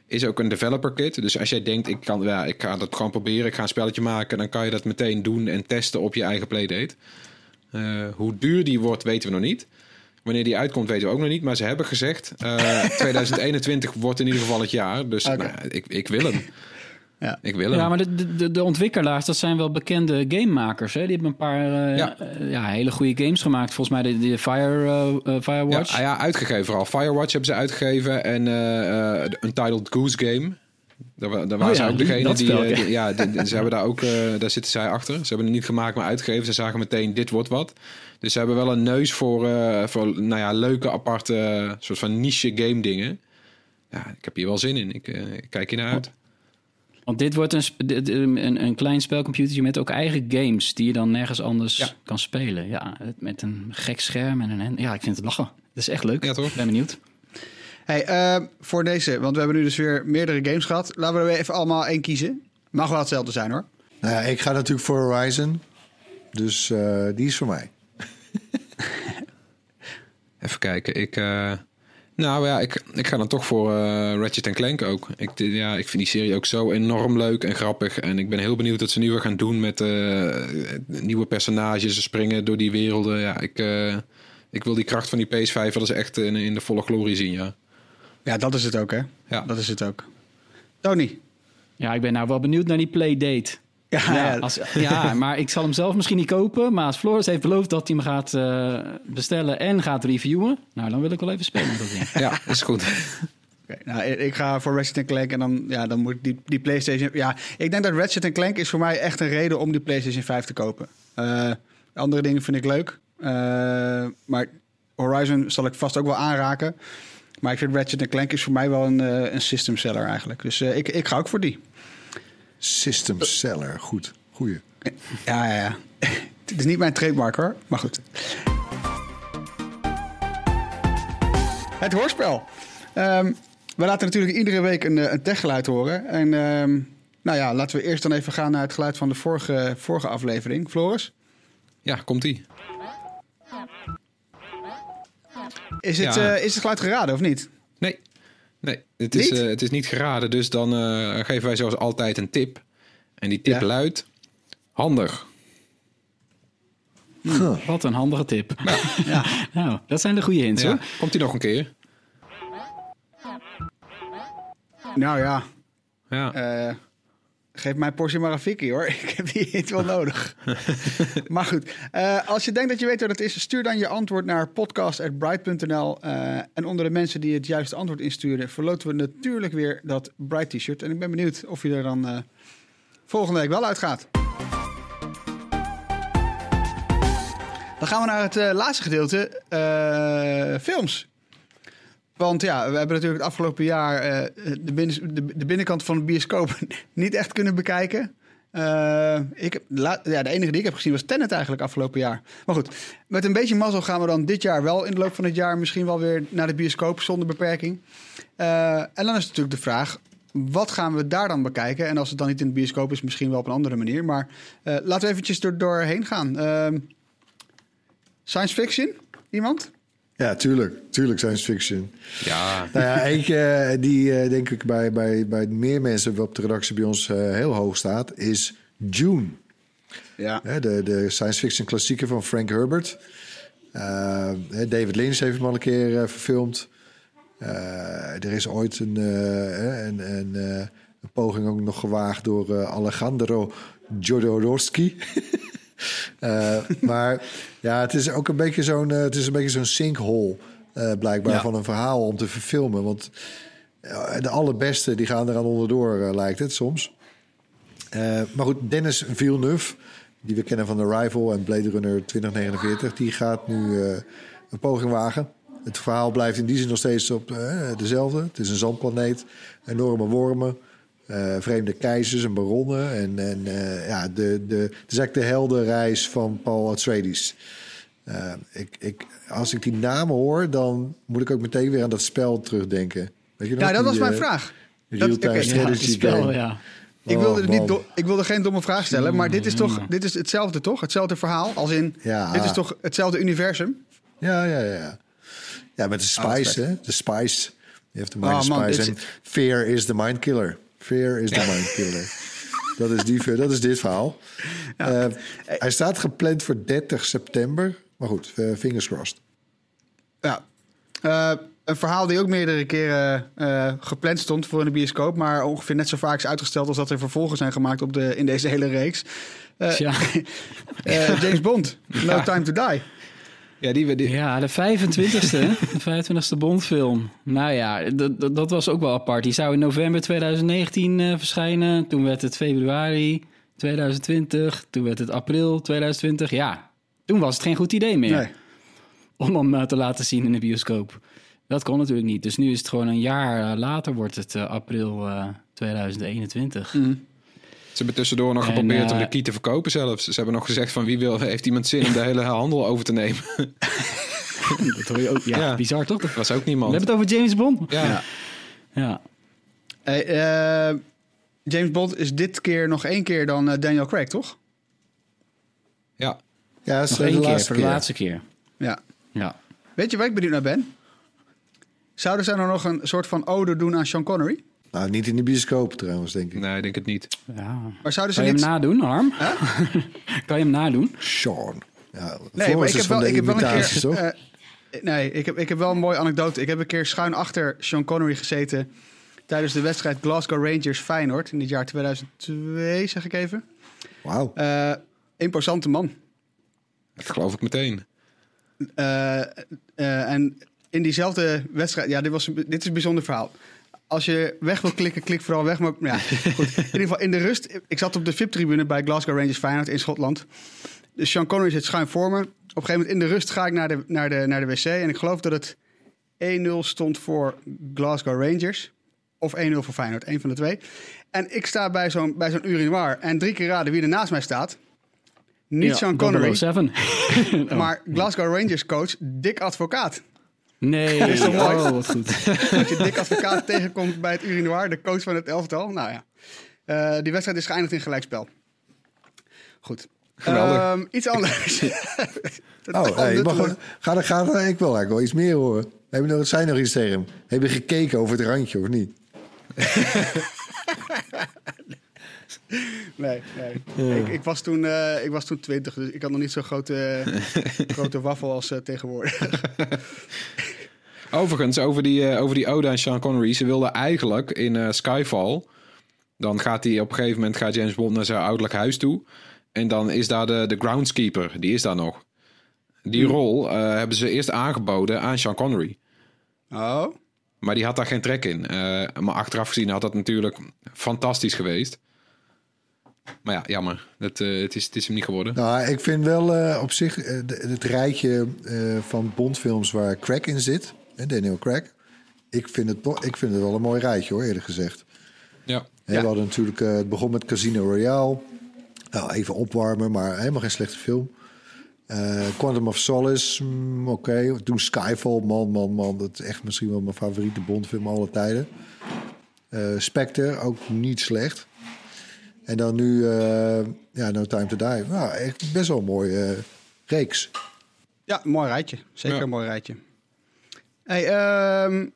is ook een developer kit. Dus als jij denkt, ik, kan, ja, ik ga dat gewoon proberen, ik ga een spelletje maken, dan kan je dat meteen doen en testen op je eigen playdate. Eh, hoe duur die wordt, weten we nog niet. Wanneer die uitkomt, weten we ook nog niet. Maar ze hebben gezegd, eh <laughs> 2021 wordt in ieder geval het jaar. Dus nou, ik, ik wil hem. <laughs> Ja. Ik wil hem. Ja, maar de, de, de ontwikkelaars, dat zijn wel bekende gamemakers. Hè? Die hebben een paar eh, Ja. eh, ja, hele goede games gemaakt. Volgens mij de, de Fire, eh, eh, Ja, Firewatch. ah ja, uitgegeven vooral. Firewatch hebben ze uitgegeven en eh eh, de Untitled Goose Game. Daar, daar waren Oh ze ja, ook degene dat die, spel, eh, ja. die- ja, die- ze hebben daar ook, eh, daar zitten zij achter. Ze hebben het niet gemaakt, maar uitgegeven. Ze zagen meteen, dit wordt wat. Dus ze hebben wel een neus voor, eh, voor nou ja, leuke, aparte, soort van niche game dingen. Ja, ik heb hier wel zin in. Ik, ik kijk hier naar uit. Want dit wordt een, een, een klein spelcomputertje met ook eigen games... die je dan nergens anders Ja. kan spelen. Ja, met een gek scherm en een... Ja, ik vind het lachen. Dat is echt leuk. Ja, toch? Ben benieuwd. Hey, eh, voor deze, want we hebben nu dus weer meerdere games gehad. Laten we er weer even allemaal één kiezen. Mag wel hetzelfde zijn hoor. Nou ja, ik ga natuurlijk voor Horizon. Dus eh, die is voor mij. <laughs> Even kijken. Ik, eh, nou ja, ik, ik ga dan toch voor eh Ratchet Clank ook. Ik, ja, ik vind die serie ook zo enorm leuk en grappig. En ik ben heel benieuwd wat ze nu weer gaan doen met eh, nieuwe personages. Springen door die werelden. Ja, ik, eh, ik wil die kracht van die PS5 wel eens echt in, in de volle glorie zien, ja. Ja, dat is het ook hè. Ja. Dat is het ook. Tony. Ja, ik ben nou wel benieuwd naar die playdate. Ja, Ja, ja. als, ja, maar ik zal hem zelf misschien niet kopen. Maar als Floris heeft beloofd dat hij hem gaat eh, bestellen en gaat reviewen... nou, dan wil ik wel even spelen met dat ding. Ja, is goed. Oké, nou, ik ga voor Ratchet Clank en dan, ja, dan moet ik die, die PlayStation. Ja, ik denk dat Ratchet Clank is voor mij echt een reden om die PlayStation 5 te kopen. Eh, andere dingen vind ik leuk. Eh, maar Horizon zal ik vast ook wel aanraken. Maar ik vind Ratchet Clank is voor mij wel een, eh, een system seller eigenlijk. Dus eh, ik, ik ga ook voor die. System Seller. Goed. Goeie. Ja, ja, ja. <laughs> Het is niet mijn trademark hoor, maar goed. Het hoorspel. Ehm, we laten natuurlijk iedere week een, eh, een techgeluid horen. En ehm, nou ja, laten we eerst dan even gaan naar het geluid van de vorige, vorige aflevering. Floris, Ja, komt-ie. Is het, Ja. eh, is het geluid geraden of niet? Nee, nee het, is, Niet? eh, het is niet geraden. Dus dan eh, geven wij zoals altijd een tip. En die tip Ja. luidt... Handig. Wat een handige tip. <laughs> Ja. nou, dat zijn de goede hints Ja, hoor. komt die nog een keer? Nou ja, Ja. Geef maar een fikkie hoor. <laughs> Ik heb die niet wel nodig. <laughs> maar goed, eh, als je denkt dat je weet wat het is, stuur dan je antwoord naar podcast.bright.nl. Eh, en onder de mensen die het juiste antwoord insturen, verloten we natuurlijk weer dat Bright t-shirt. En ik ben benieuwd of je er dan eh, volgende week wel uitgaat. Dan gaan we naar het laatste gedeelte, films. Want ja, we hebben natuurlijk het afgelopen jaar eh, de, binnen, de, binnenkant van de bioscoop <laughs> niet echt kunnen bekijken. Eh, ik ja, de enige die ik heb gezien was Tenet eigenlijk afgelopen jaar. Maar goed, met een beetje mazzel gaan we dan dit jaar wel in de loop van het jaar misschien wel weer naar de bioscoop zonder beperking. Eh, en dan is natuurlijk de vraag, wat gaan we daar dan bekijken? En als het dan niet in de bioscoop is, misschien wel op een andere manier. Maar laten we eventjes er doorheen gaan. Science fiction? Iemand? Ja, tuurlijk. Tuurlijk science fiction. Ja, Nou ja, eentje die eh, denk ik bij, bij, bij meer mensen op de redactie bij ons eh, heel hoog staat, is June. Ja. De, de science fiction klassieker van Frank Herbert. Eh, David Lynch heeft hem al een keer eh, verfilmd. Eh, er is ooit een, eh, een, een, eh, een poging ook nog gewaagd door eh, Alejandro Jodorowsky. <laughs> Eh, maar ja, het is ook een beetje zo'n eh, het is een beetje zo'n sinkhole eh, blijkbaar Ja. van een verhaal om te verfilmen. Want de allerbeste die gaan eraan onderdoor, lijkt het soms. Maar goed, Dennis Villeneuve, die we kennen van The Rival en Blade Runner 2049, die gaat nu een poging wagen. Het verhaal blijft in die zin nog steeds op dezelfde. Het is een zandplaneet, enorme wormen, eh, vreemde keizers en baronnen. En, en eh, ja, de, de, het is eigenlijk de heldenreis van Paul Atreides. Eh, ik, ik, als ik die namen hoor, dan moet ik ook meteen weer aan dat spel terugdenken. Weet je nog? Ja, dat Die, was mijn vraag. Dat- Real-time Ja, strategy het spel, game. ja. Ik Oh, wilde, niet do- ik wilde geen domme vraag stellen, maar dit is toch dit is hetzelfde, toch? Hetzelfde verhaal. Als in, Ja. dit is toch hetzelfde universum? Ja, ja, ja. Ja, met de spice, hè? De spice. Je heeft de mind Oh, man, spice. En fear is the mind killer. Fear is the mind killer. Dat is, die, dat is dit verhaal. Eh, hij staat gepland voor 30 september. Maar goed, eh, fingers crossed. Ja. Eh, een verhaal die ook meerdere keren eh, gepland stond voor in de bioscoop, maar ongeveer net zo vaak is uitgesteld als dat er vervolgen zijn gemaakt op de, in deze hele reeks. Eh, Ja. <laughs> eh, James Bond, No Time to Die. Ja die, die, Ja, de 25ste, de 25ste Bondfilm. Nou ja, dat, dat, was ook wel apart. Die zou in november 2019 eh, verschijnen. Toen werd het februari 2020. Toen werd het april 2020. Ja, toen was het geen goed idee meer Nee. om hem eh, te laten zien in de bioscoop. Dat kon natuurlijk niet. Dus nu is het gewoon een jaar eh, later, wordt het april eh, 2021. Mhm. Ze hebben tussendoor nog En, geprobeerd om eh, de key te verkopen zelfs. Ze hebben nog gezegd van wie wil, heeft iemand zin om de hele handel over te nemen. <laughs> Dat hoor je ook. Ja, Ja. bizar toch? Dat was ook We niemand. hebben het over James Bond. Ja. Ja. Ja. Hey, eh, James Bond is dit keer nog één keer dan eh, Daniel Craig, toch? ja. Ja, dat is Nog de één keer, laatste voor de keer. laatste keer. Ja. Ja. Weet je waar ik benieuwd naar ben? Zouden zij nou nog een soort van ode doen aan Sean Connery? Nou, niet in de bioscoop trouwens, denk ik. Nee, ik denk het niet. ja. Maar zouden ze Kan je hem nadoen, Harm? <laughs> kan je hem nadoen? Sean. Ja, Nee, maar ik is heb van wel, de ik heb wel een keer... toch? eh, nee, ik heb, ik heb wel een mooie anekdote. Ik heb een keer schuin achter Sean Connery gezeten... tijdens de wedstrijd Glasgow Rangers-Feyenoord... in het jaar 2002, zeg ik even. Wauw. Eh imposante man. Dat geloof ik meteen. Eh, eh, en in diezelfde wedstrijd, ja, dit, was, dit is een bijzonder verhaal. Als je weg wil klikken, klik vooral weg. Maar ja, goed. In ieder geval in de rust. Ik zat op de VIP-tribune bij Glasgow Rangers Feyenoord in Schotland. Dus Sean Connery zit schuin voor me. Op een gegeven moment in de rust ga ik naar de, naar de, naar de wc. En ik geloof dat het 1-0 stond voor Glasgow Rangers. Of 1-0 voor Feyenoord, één van de twee. En ik sta bij zo'n, bij zo'n urinoir. En drie keer raden wie er naast mij staat. Niet Ja, Sean Connery, 007. <laughs> <laughs> Oh. maar Glasgow Rangers coach Dick Advocaat. Nee. Is toch mooi? Oh, wat goed. <laughs> Dat je Dick Advocaat tegenkomt bij het urinoir, de coach van het elftal. Nou ja, Eh, die wedstrijd is geëindigd in gelijkspel. Goed. Ehm, iets anders. <laughs> Oh, hey, je mag, ga, er- ga, er- ik wil eigenlijk wel iets meer horen. Heb je nog, zijn nog iets tegen hem? Heb je gekeken over het randje of niet? <laughs> <laughs> Nee, nee. Ik, ik, was toen, eh, ik was toen 20, dus ik had nog niet zo'n grote, <laughs> grote waffel als eh, tegenwoordig. <laughs> Overigens, over die, eh, over die ode aan Sean Connery. Ze wilden eigenlijk in Skyfall... Dan gaat hij op een gegeven moment gaat James Bond naar zijn ouderlijk huis toe. En dan is daar de, de groundskeeper, die is daar nog. Die rol eh, hebben ze eerst aangeboden aan Sean Connery. Oh, Maar die had daar geen trek in. Maar achteraf gezien had dat natuurlijk fantastisch geweest. Maar ja, jammer. Het, eh, het, is, het is hem niet geworden. Nou, ik vind wel eh, op zich eh, het rijtje van Bondfilms waar Craig in zit, Daniel Craig. Ik vind, het, wel- ik vind het wel een mooi rijtje hoor, eerlijk gezegd. Ja. We hadden natuurlijk, het begon met Casino Royale. Nou, even opwarmen, maar helemaal geen slechte film. Quantum of Solace, mm, oké. Toen Skyfall, man, man, man. Dat is echt misschien wel mijn favoriete Bondfilm alle tijden. Spectre, ook niet slecht. En dan nu, eh, ja, No Time to Die. Nou, echt best wel een mooie eh, reeks. ja, mooi rijtje. Zeker Ja. een mooi rijtje. Hey, ehm,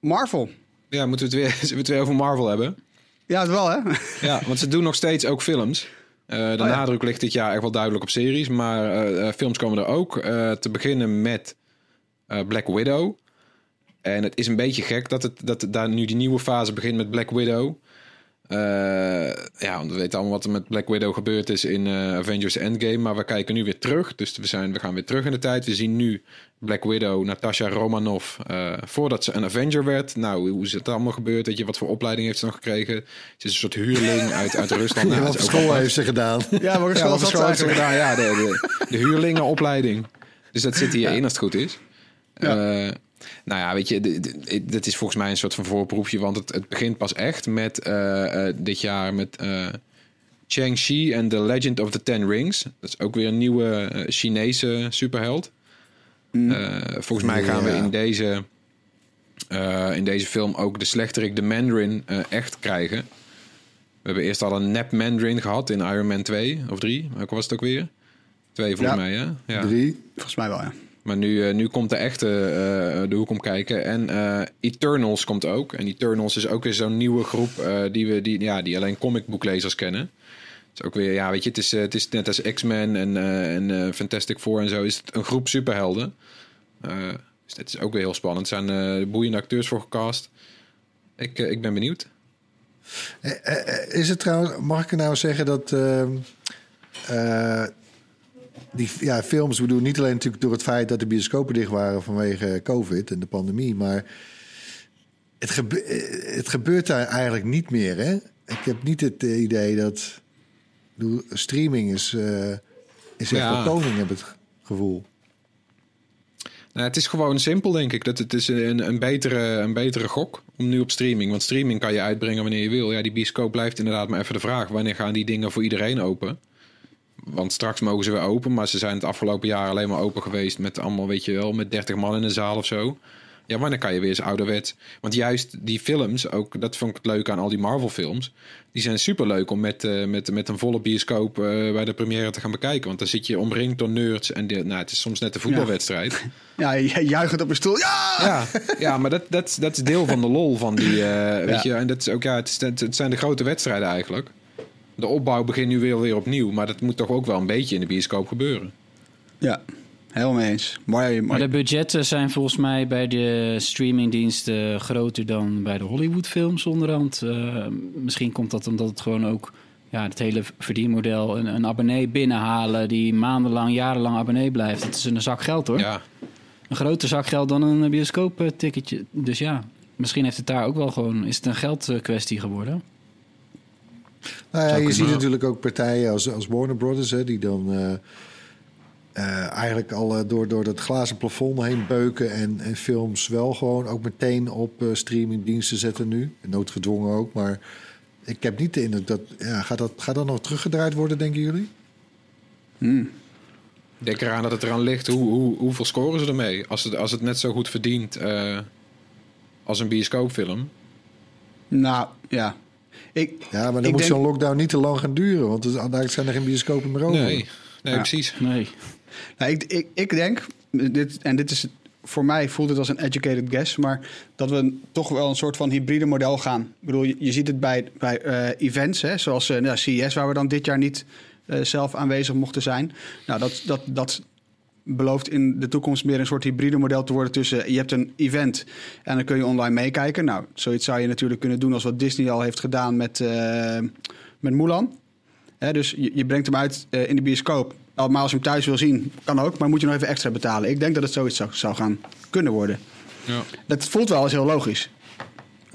Marvel. Ja, moeten we het weer, <laughs> zullen we het weer over Marvel hebben? Ja, het wel, hè? Ja, want ze doen nog steeds ook films. Eh, de ja. nadruk ligt dit jaar echt wel duidelijk op series. Maar films komen er ook. Eh, te beginnen met eh, Black Widow. En het is een beetje gek dat, het, dat daar nu die nieuwe fase begint met Black Widow. Eh, ja, want we weten allemaal wat er met Black Widow gebeurd is in eh, Avengers Endgame. Maar we kijken nu weer terug. Dus we, zijn, we gaan weer terug in de tijd. We zien nu Black Widow, Natasha Romanoff. eh, voordat ze een Avenger werd. Nou, hoe is het allemaal gebeurd? Weet je, wat voor opleiding heeft ze nog gekregen? Ze is een soort huurling uit, uit Rusland. <laughs> Nou, wat school heeft ze gedaan? Ja, maar Ja, wat school heeft ze gedaan? Ja, de, de, de huurlingenopleiding. Dus dat zit hierin als het goed is. Ja. Nou ja, weet je, d- d- dit is volgens mij een soort van voorproefje. Want het, het begint pas echt met eh, eh, dit jaar met eh Shang-Chi en The Legend of the Ten Rings. Dat is ook weer een nieuwe Chinese superheld. Eh, volgens mij gaan we in deze, in deze film ook de slechterik, de Mandarin, echt krijgen. We hebben eerst al een nep Mandarin gehad in Iron Man 2 of 3. Welke was het ook weer? Twee volgens Ja. mij, hè? Ja. Drie. Volgens mij wel, ja. Maar nu, eh, nu komt de echte eh, de hoek om kijken. En eh, Eternals komt ook. En Eternals is ook weer zo'n nieuwe groep eh, die, we, die, ja, die alleen comicboeklezers kennen. Het is ook weer, ja, weet je, het is, eh, het is net als X-Men en, eh, en eh, Fantastic Four en zo. Is het een groep superhelden. Eh, dus dat is ook weer heel spannend. Er zijn eh, boeiende acteurs voor gecast. Ik, eh, ik ben benieuwd. Eh, eh, eh, Is het trouwens, mag ik nou zeggen dat ehm, eh, die ja, films, we doen niet alleen natuurlijk door het feit dat de bioscopen dicht waren vanwege COVID en de pandemie, maar het, gebe- eh, het gebeurt daar eigenlijk niet meer. Hè? Ik heb niet het eh, idee dat bedoel, streaming is, eh is echt Ja. koning, heb ik het gevoel. Nou, het is gewoon simpel, denk ik. Dat het is een, een, betere, een betere gok om nu op streaming. Want streaming kan je uitbrengen wanneer je wil. Ja, die bioscoop blijft inderdaad maar even de vraag. Wanneer gaan die dingen voor iedereen open? Want straks mogen ze weer open. Maar ze zijn het afgelopen jaar alleen maar open geweest met allemaal, weet je wel, met 30 man in de zaal of zo. Ja, wanneer kan je weer eens ouderwets? Want juist die films, ook dat vond ik het leuk aan al die Marvel films. Die zijn super leuk om met, eh, met, met een volle bioscoop eh, bij de première te gaan bekijken. Want dan zit je omringd door nerds. En de, nou, het is soms net een voetbalwedstrijd. Ja, <laughs> j- juichend op een stoel. Ja! Ja, ja maar dat, dat, dat is deel van de lol van die. eh, weet je, en dat is ook, ja, het, is, het, het zijn de grote wedstrijden eigenlijk. De opbouw begint nu weer, weer opnieuw. Maar dat moet toch ook wel een beetje in de bioscoop gebeuren. Ja, helemaal mee eens. Maar de budgetten zijn volgens mij bij de streamingdiensten groter dan bij de Hollywoodfilms onderhand. Eh, misschien komt dat omdat het gewoon ook ja, het hele verdienmodel een, een abonnee binnenhalen die maandenlang, jarenlang abonnee blijft. Dat is een zak geld hoor. Ja, Een groter zak geld dan een bioscoopticketje. Dus ja, misschien heeft het daar ook wel gewoon, is het een geldkwestie geworden. Nou ja, je ziet natuurlijk ook partijen als, als Warner Brothers, hè, die dan eh, eh, eigenlijk al eh, door, door dat glazen plafond heen beuken en, en films wel gewoon ook meteen op eh, streamingdiensten zetten nu. Noodgedwongen ook, maar ik heb niet de indruk dat, ja, gaat dat, gaat dat nog teruggedraaid worden, denken jullie? denk eraan dat het eraan ligt. Hoe, hoe, hoeveel scoren ze ermee? Als het, als het net zo goed verdient eh, als een bioscoopfilm. Nou, ja. Ik, Ja, maar dan Ik moet denk- zo'n lockdown niet te lang gaan duren, want er- uiteindelijk zijn er geen bioscopen meer over. Nee, nee Ja. precies. Nee. Nou, ik, ik, ik denk, dit, en dit is het, voor mij voelt het als een educated guess, maar dat we toch wel een soort van hybride model gaan. Ik bedoel, je, je ziet het bij, bij eh, events, hè, zoals eh nou, CES, waar we dan dit jaar niet eh, zelf aanwezig mochten zijn. Nou, dat, dat, dat belooft in de toekomst meer een soort hybride model te worden tussen je hebt een event en dan kun je online meekijken. Nou, zoiets zou je natuurlijk kunnen doen als wat Disney al heeft gedaan met, eh, met Mulan. Hè, dus je, je brengt hem uit eh, in de bioscoop. Maar als je hem thuis wil zien, kan ook, maar moet je nog even extra betalen. Ik denk dat het zoiets zou, zou gaan kunnen worden. Ja. Dat voelt wel eens heel logisch.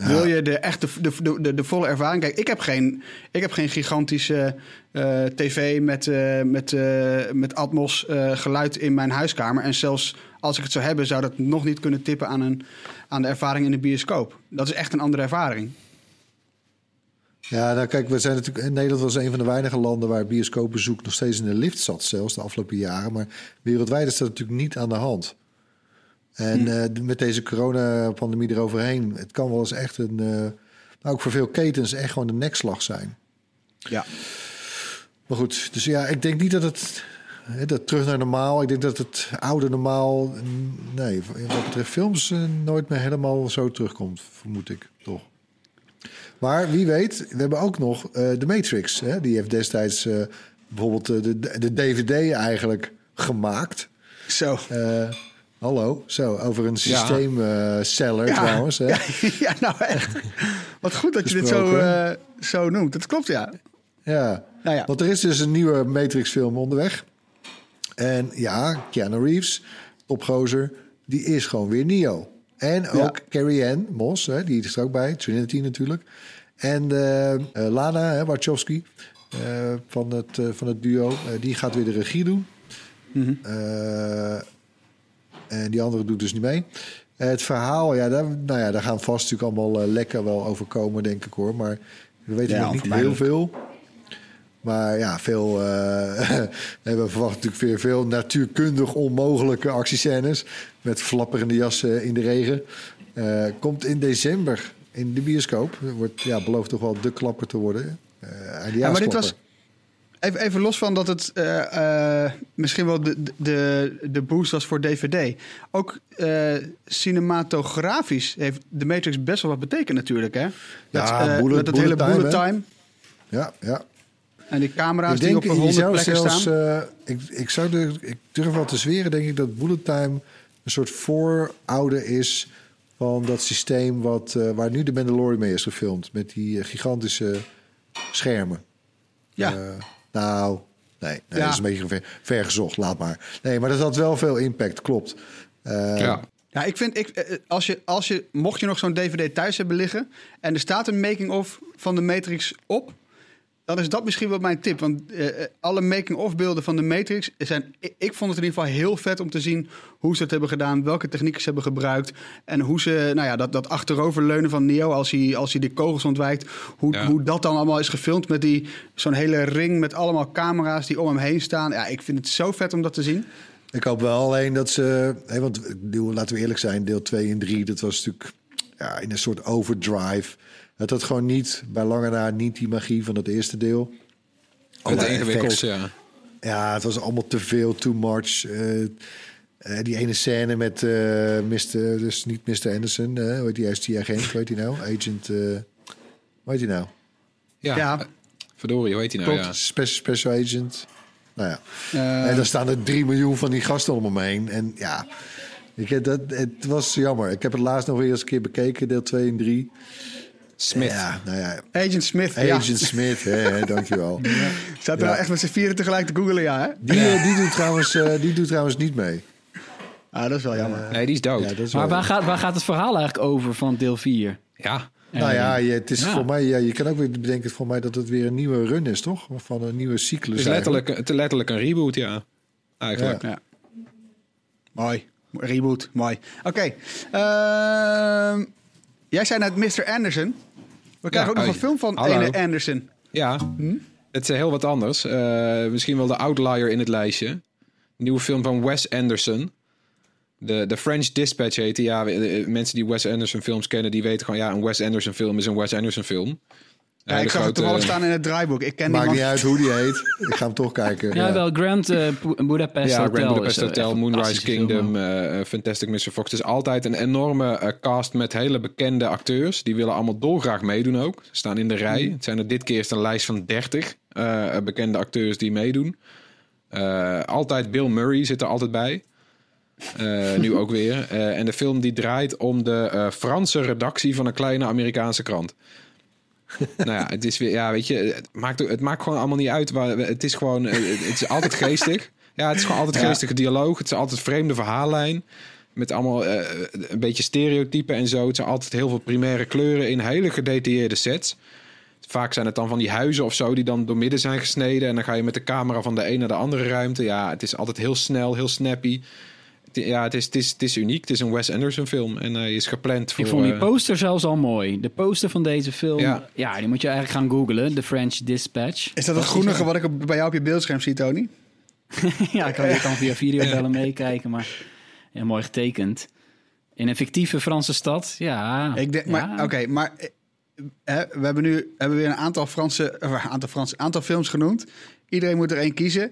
Wil je de echte de, de, de, de volle ervaring? Kijk, ik heb geen, ik heb geen gigantische eh, tv met, eh, met, eh, met Atmos geluid in mijn huiskamer. En zelfs als ik het zou hebben, zou dat nog niet kunnen tippen aan, een, aan de ervaring in de bioscoop. Dat is echt een andere ervaring. Ja, nou kijk, we zijn natuurlijk. Nederland was een van de weinige landen waar bioscoopbezoek nog steeds in de lift zat, zelfs de afgelopen jaren. Maar wereldwijd is dat natuurlijk niet aan de hand. En eh, met deze coronapandemie eroverheen, het kan wel eens echt een. eh, ook voor veel ketens echt gewoon de nekslag zijn. Ja. Maar goed, dus ja, ik denk niet dat het. dat terug naar normaal. Ik denk dat het oude normaal. Nee, wat betreft films eh, nooit meer helemaal zo terugkomt, vermoed ik toch. Maar wie weet, we hebben ook nog eh de Matrix. Hè? Die heeft destijds bijvoorbeeld de, de DVD eigenlijk gemaakt. Zo. Eh, hallo, zo, over een systeemseller Ja. trouwens. Hè? <laughs> Ja, nou echt. Wat goed dat je dit zo, eh, zo noemt. Dat klopt, ja. Ja. Nou ja. Want er is dus een nieuwe Matrix-film onderweg. En ja, Keanu Reeves, topgozer, die is gewoon weer Neo. En ook Carrie Ann Moss, hè, die is er ook bij, Trinity natuurlijk. En eh, eh, Lana hè, Wachowski van, het, van het duo, die gaat weer de regie doen. Eh, en die andere doet dus niet mee. Het verhaal, ja, daar, nou ja, daar gaan vast natuurlijk allemaal eh, lekker wel over komen, denk ik hoor. Maar we weten Ja, nog niet heel veel. Maar ja, veel, eh, <laughs> we verwachten natuurlijk weer veel natuurkundig onmogelijke actiescènes. Met flapperende jassen in de regen. Eh, komt in december in de bioscoop. Wordt, ja, belooft toch wel de klapper te worden. Ja, maar dit was even, even los van dat het eh, eh, misschien wel de, de, de boost was voor DVD. Ook eh, cinematografisch heeft de Matrix best wel wat betekend natuurlijk. Hè? Met, Ja, bullet- met het hele bullet time. Ja, ja. En die camera's ik die denk, op je honderd plekken zelfs, staan. ik, ik, zou de, ik durf wel te zweren, denk ik, dat Bullet Time een soort voorouder is van dat systeem wat, waar nu de Mandalorian mee is gefilmd. Met die gigantische schermen. ja. Eh, nou, nee, nee Ja. dat is een beetje ver, ver gezocht, laat maar. Nee, maar dat had wel veel impact, klopt. Eh, Ja. Ja, ik vind, ik, eh, als je, als je, mocht je nog zo'n DVD thuis hebben liggen en er staat een making-of van de Matrix op, dan is dat misschien wel mijn tip. Want eh, eh, alle making-of beelden van de Matrix zijn, ik, ik vond het in ieder geval heel vet om te zien hoe ze het hebben gedaan, welke technieken ze hebben gebruikt en hoe ze, nou ja, dat, dat achteroverleunen van Neo als hij, als hij de kogels ontwijkt, hoe, Ja. hoe dat dan allemaal is gefilmd met die, zo'n hele ring met allemaal camera's die om hem heen staan. Ja, ik vind het zo vet om dat te zien. Ik hoop wel alleen dat ze... Hè, want ik bedoel, laten we eerlijk zijn, deel 2 en 3... dat was natuurlijk ja, in een soort overdrive. Het had gewoon niet, bij lange na, niet die magie van het eerste deel. Wat Allerlei ingewikkeld, ja. Ja, het was allemaal te veel, too much. Eh, eh, die ene scène met eh Mr. Dus niet Mr. Anderson. eh hoe heet die juist die agent? Hoe heet die nou? Agent... eh hoe heet die nou? Ja, Ja. verdorie, hoe heet hij nou? Klopt, Ja. special, special agent. Nou ja. En dan staan er 3 miljoen van die gasten om me heen. En ja, ik, heb dat, het was jammer. Ik heb het laatst nog weer eens een keer bekeken, deel 2 en 3. Smith. Ja, nou ja. Agent Smith, ja. Agent Smith, hè, hè, dankjewel. <laughs> Staat er Ja. nou echt met z'n vieren tegelijk te googelen, ja hè? Die, eh, die, doet trouwens, eh, die doet trouwens niet mee. Ah, dat is wel jammer. Nee, die is dood. Ja, dat is Maar waar gaat, waar gaat het verhaal eigenlijk over van deel 4? Ja. Nou ja, je, het is Ja. voor mij, ja, je kan ook weer bedenken voor mij dat het weer een nieuwe run is, toch? Of van een nieuwe cyclus. Het is letterlijk, het is letterlijk een reboot, ja. Eigenlijk. Ja. Ja. Mooi. Reboot, mooi. Oké. ehm, jij zei net Mr. Anderson. We krijgen ook nog een film van hallo. ene Anderson. Ja, Hm? het is heel wat anders. Eh, misschien wel de outlier in het lijstje. Nieuwe film van Wes Anderson. De, de French Dispatch heet die. Ja, eh, mensen die Wes Anderson films kennen, die weten gewoon... ja, een Wes Anderson film is een Wes Anderson film. Ja, ik zag het toevallig staan in het draaiboek. Ik ken Maakt niet uit hoe die heet. Ik ga hem toch kijken. Ja, wel Grand eh, Bu- Budapest Ja, Hotel. Grand Budapest eh, Hotel, Moonrise Kingdom, ook. eh, Fantastic Mr. Fox. Het is altijd een enorme eh, cast met hele bekende acteurs. Die willen allemaal dolgraag meedoen ook. Ze staan in de rij. Het zijn er dit keer een lijst van 30 eh, bekende acteurs die meedoen. Eh, altijd Bill Murray zit er altijd bij. Eh, nu ook weer. Eh, en de film die draait om de eh, Franse redactie van een kleine Amerikaanse krant. Nou ja, het is weer, ja, weet je, het maakt, het maakt gewoon allemaal niet uit. Waar, het is gewoon, het is altijd geestig. Ja, het is gewoon altijd geestige dialoog. Het is altijd vreemde verhaallijn. Met allemaal eh, een beetje stereotypen en zo. Het zijn altijd heel veel primaire kleuren in hele gedetailleerde sets. Vaak zijn het dan van die huizen of zo die dan door midden zijn gesneden. En dan ga je met de camera van de een naar de andere ruimte. Ja, het is altijd heel snel, heel snappy. Ja, het is, het is, het is uniek. Het is een Wes Anderson film. En hij is gepland voor... Ik vond die eh, poster zelfs al mooi. De poster van deze film, ja, Ja. die moet je eigenlijk gaan googlen. The French Dispatch. Is dat het groenige wat ik op- bij jou op je beeldscherm zie, Tony? <laughs> ja, ik kan, je kan via videobellen meekijken, maar ja, mooi getekend. In een fictieve Franse stad, ja. Ik denk, maar ja. oké, maar eh, hè, we hebben nu hebben we weer een aantal Franse, of een aantal Franse, aantal films genoemd. Iedereen moet er één kiezen.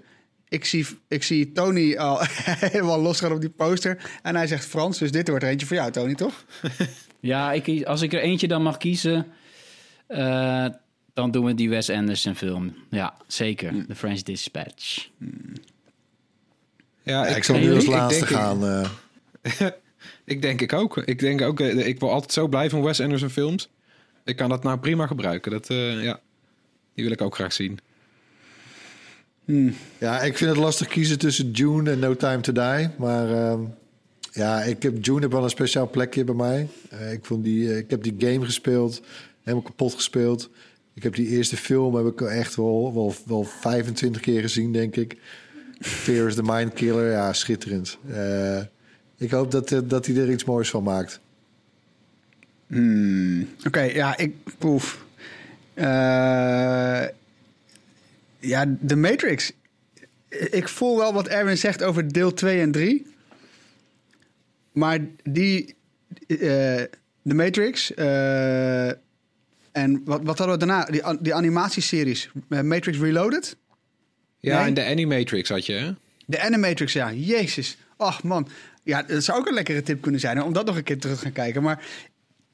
Ik zie, ik zie Tony al <laughs> helemaal losgaan op die poster. En hij zegt Frans, dus dit wordt er eentje voor jou, Tony, toch? <laughs> Ja, ik, als ik er eentje dan mag kiezen, eh, dan doen we die Wes Anderson film. Ja, zeker. Hm. The French Dispatch. ja, Ja, ik zal nu ik- als ik laatste gaan. eh. <laughs> Ik denk ik ook. Ik denk ook, eh, ik word altijd zo blij van Wes Anderson films. Ik kan dat nou prima gebruiken. Dat, eh, ja, die wil ik ook graag zien. Ja, ik vind het lastig kiezen tussen June en No Time to Die. Maar ehm, ja, ik heb June heb wel een speciaal plekje bij mij. Eh, ik, vond die, eh, ik heb die game gespeeld, helemaal kapot gespeeld. Ik heb die eerste film heb ik echt wel, wel, wel 25 keer gezien, denk ik. Fear is the Mind Killer, ja, schitterend. Eh, ik hoop dat, dat hij er iets moois van maakt. Hmm, Oké, ja, ik proef. Ja, The Matrix. Ik voel wel wat Erwin zegt over deel 2 en 3. Maar die. eh The Matrix. eh, en wat, wat hadden we daarna? Die, die animatieseries. eh, Matrix Reloaded. Ja, Nee? en de Animatrix had je, hè? De Animatrix, ja. Jezus. Ach man. Ja, dat zou ook een lekkere tip kunnen zijn. Om dat nog een keer terug te gaan kijken. Maar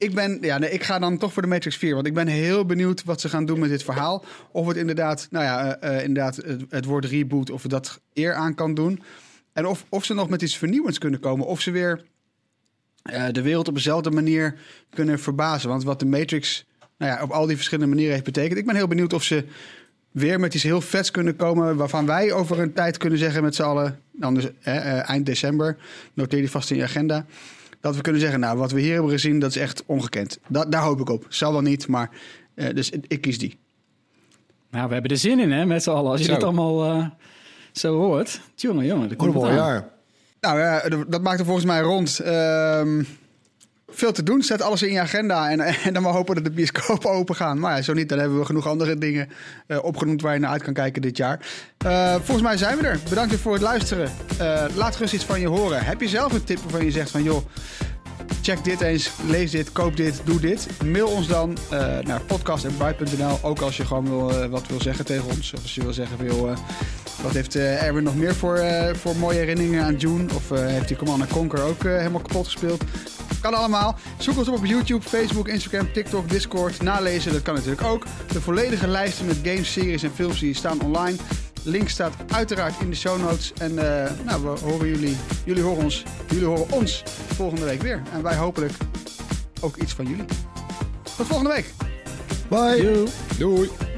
ik ben, ja, nee, ik ga dan toch voor de Matrix 4. Want ik ben heel benieuwd wat ze gaan doen met dit verhaal. Of het inderdaad, nou ja, eh, eh, inderdaad het, het woord reboot, of dat eer aan kan doen. En of, of ze nog met iets vernieuwends kunnen komen. Of ze weer eh, de wereld op dezelfde manier kunnen verbazen. Want wat de Matrix nou ja, op al die verschillende manieren heeft betekend. Ik ben heel benieuwd of ze weer met iets heel vets kunnen komen... waarvan wij over een tijd kunnen zeggen met z'n allen... Eh, eh, eind december, noteer die vast in je agenda... dat we kunnen zeggen, nou, wat we hier hebben gezien, dat is echt ongekend. Da daar hoop ik op. Zal wel niet, maar... eh, dus ik, kies die. Nou, we hebben er zin in, hè, met z'n allen. Als je Zo. dat allemaal eh, zo hoort. Jongen, jongen, dat komt het aan. jaar. Nou, ja, d- dat maakt er volgens mij rond. Ehm, veel te doen. Zet alles in je agenda. En, en dan maar hopen dat de bioscopen open gaan. Maar ja, zo niet, dan hebben we genoeg andere dingen eh, opgenoemd waar je naar uit kan kijken dit jaar. Eh, volgens mij zijn we er. Bedankt voor het luisteren. Eh, laat gerust iets van je horen. Heb je zelf een tip waarvan je zegt van joh. Check dit eens, lees dit, koop dit, doe dit. Mail ons dan eh, naar podcast.bright.nl. Ook als je gewoon wil, eh, wat wil zeggen tegen ons. Of als je wil zeggen, van, joh, eh, wat heeft Erwin nog meer voor, voor mooie herinneringen aan June? Of heeft hij Command Conquer ook helemaal kapot gespeeld? Kan allemaal. Zoek ons op op YouTube, Facebook, Instagram, TikTok, Discord. Nalezen, dat kan natuurlijk ook. De volledige lijsten met games, series en films die staan online. Link staat uiteraard in de show notes. En eh, nou, we horen jullie, jullie horen ons, jullie horen ons volgende week weer. En wij hopelijk ook iets van jullie. Tot volgende week. Bye. Doei!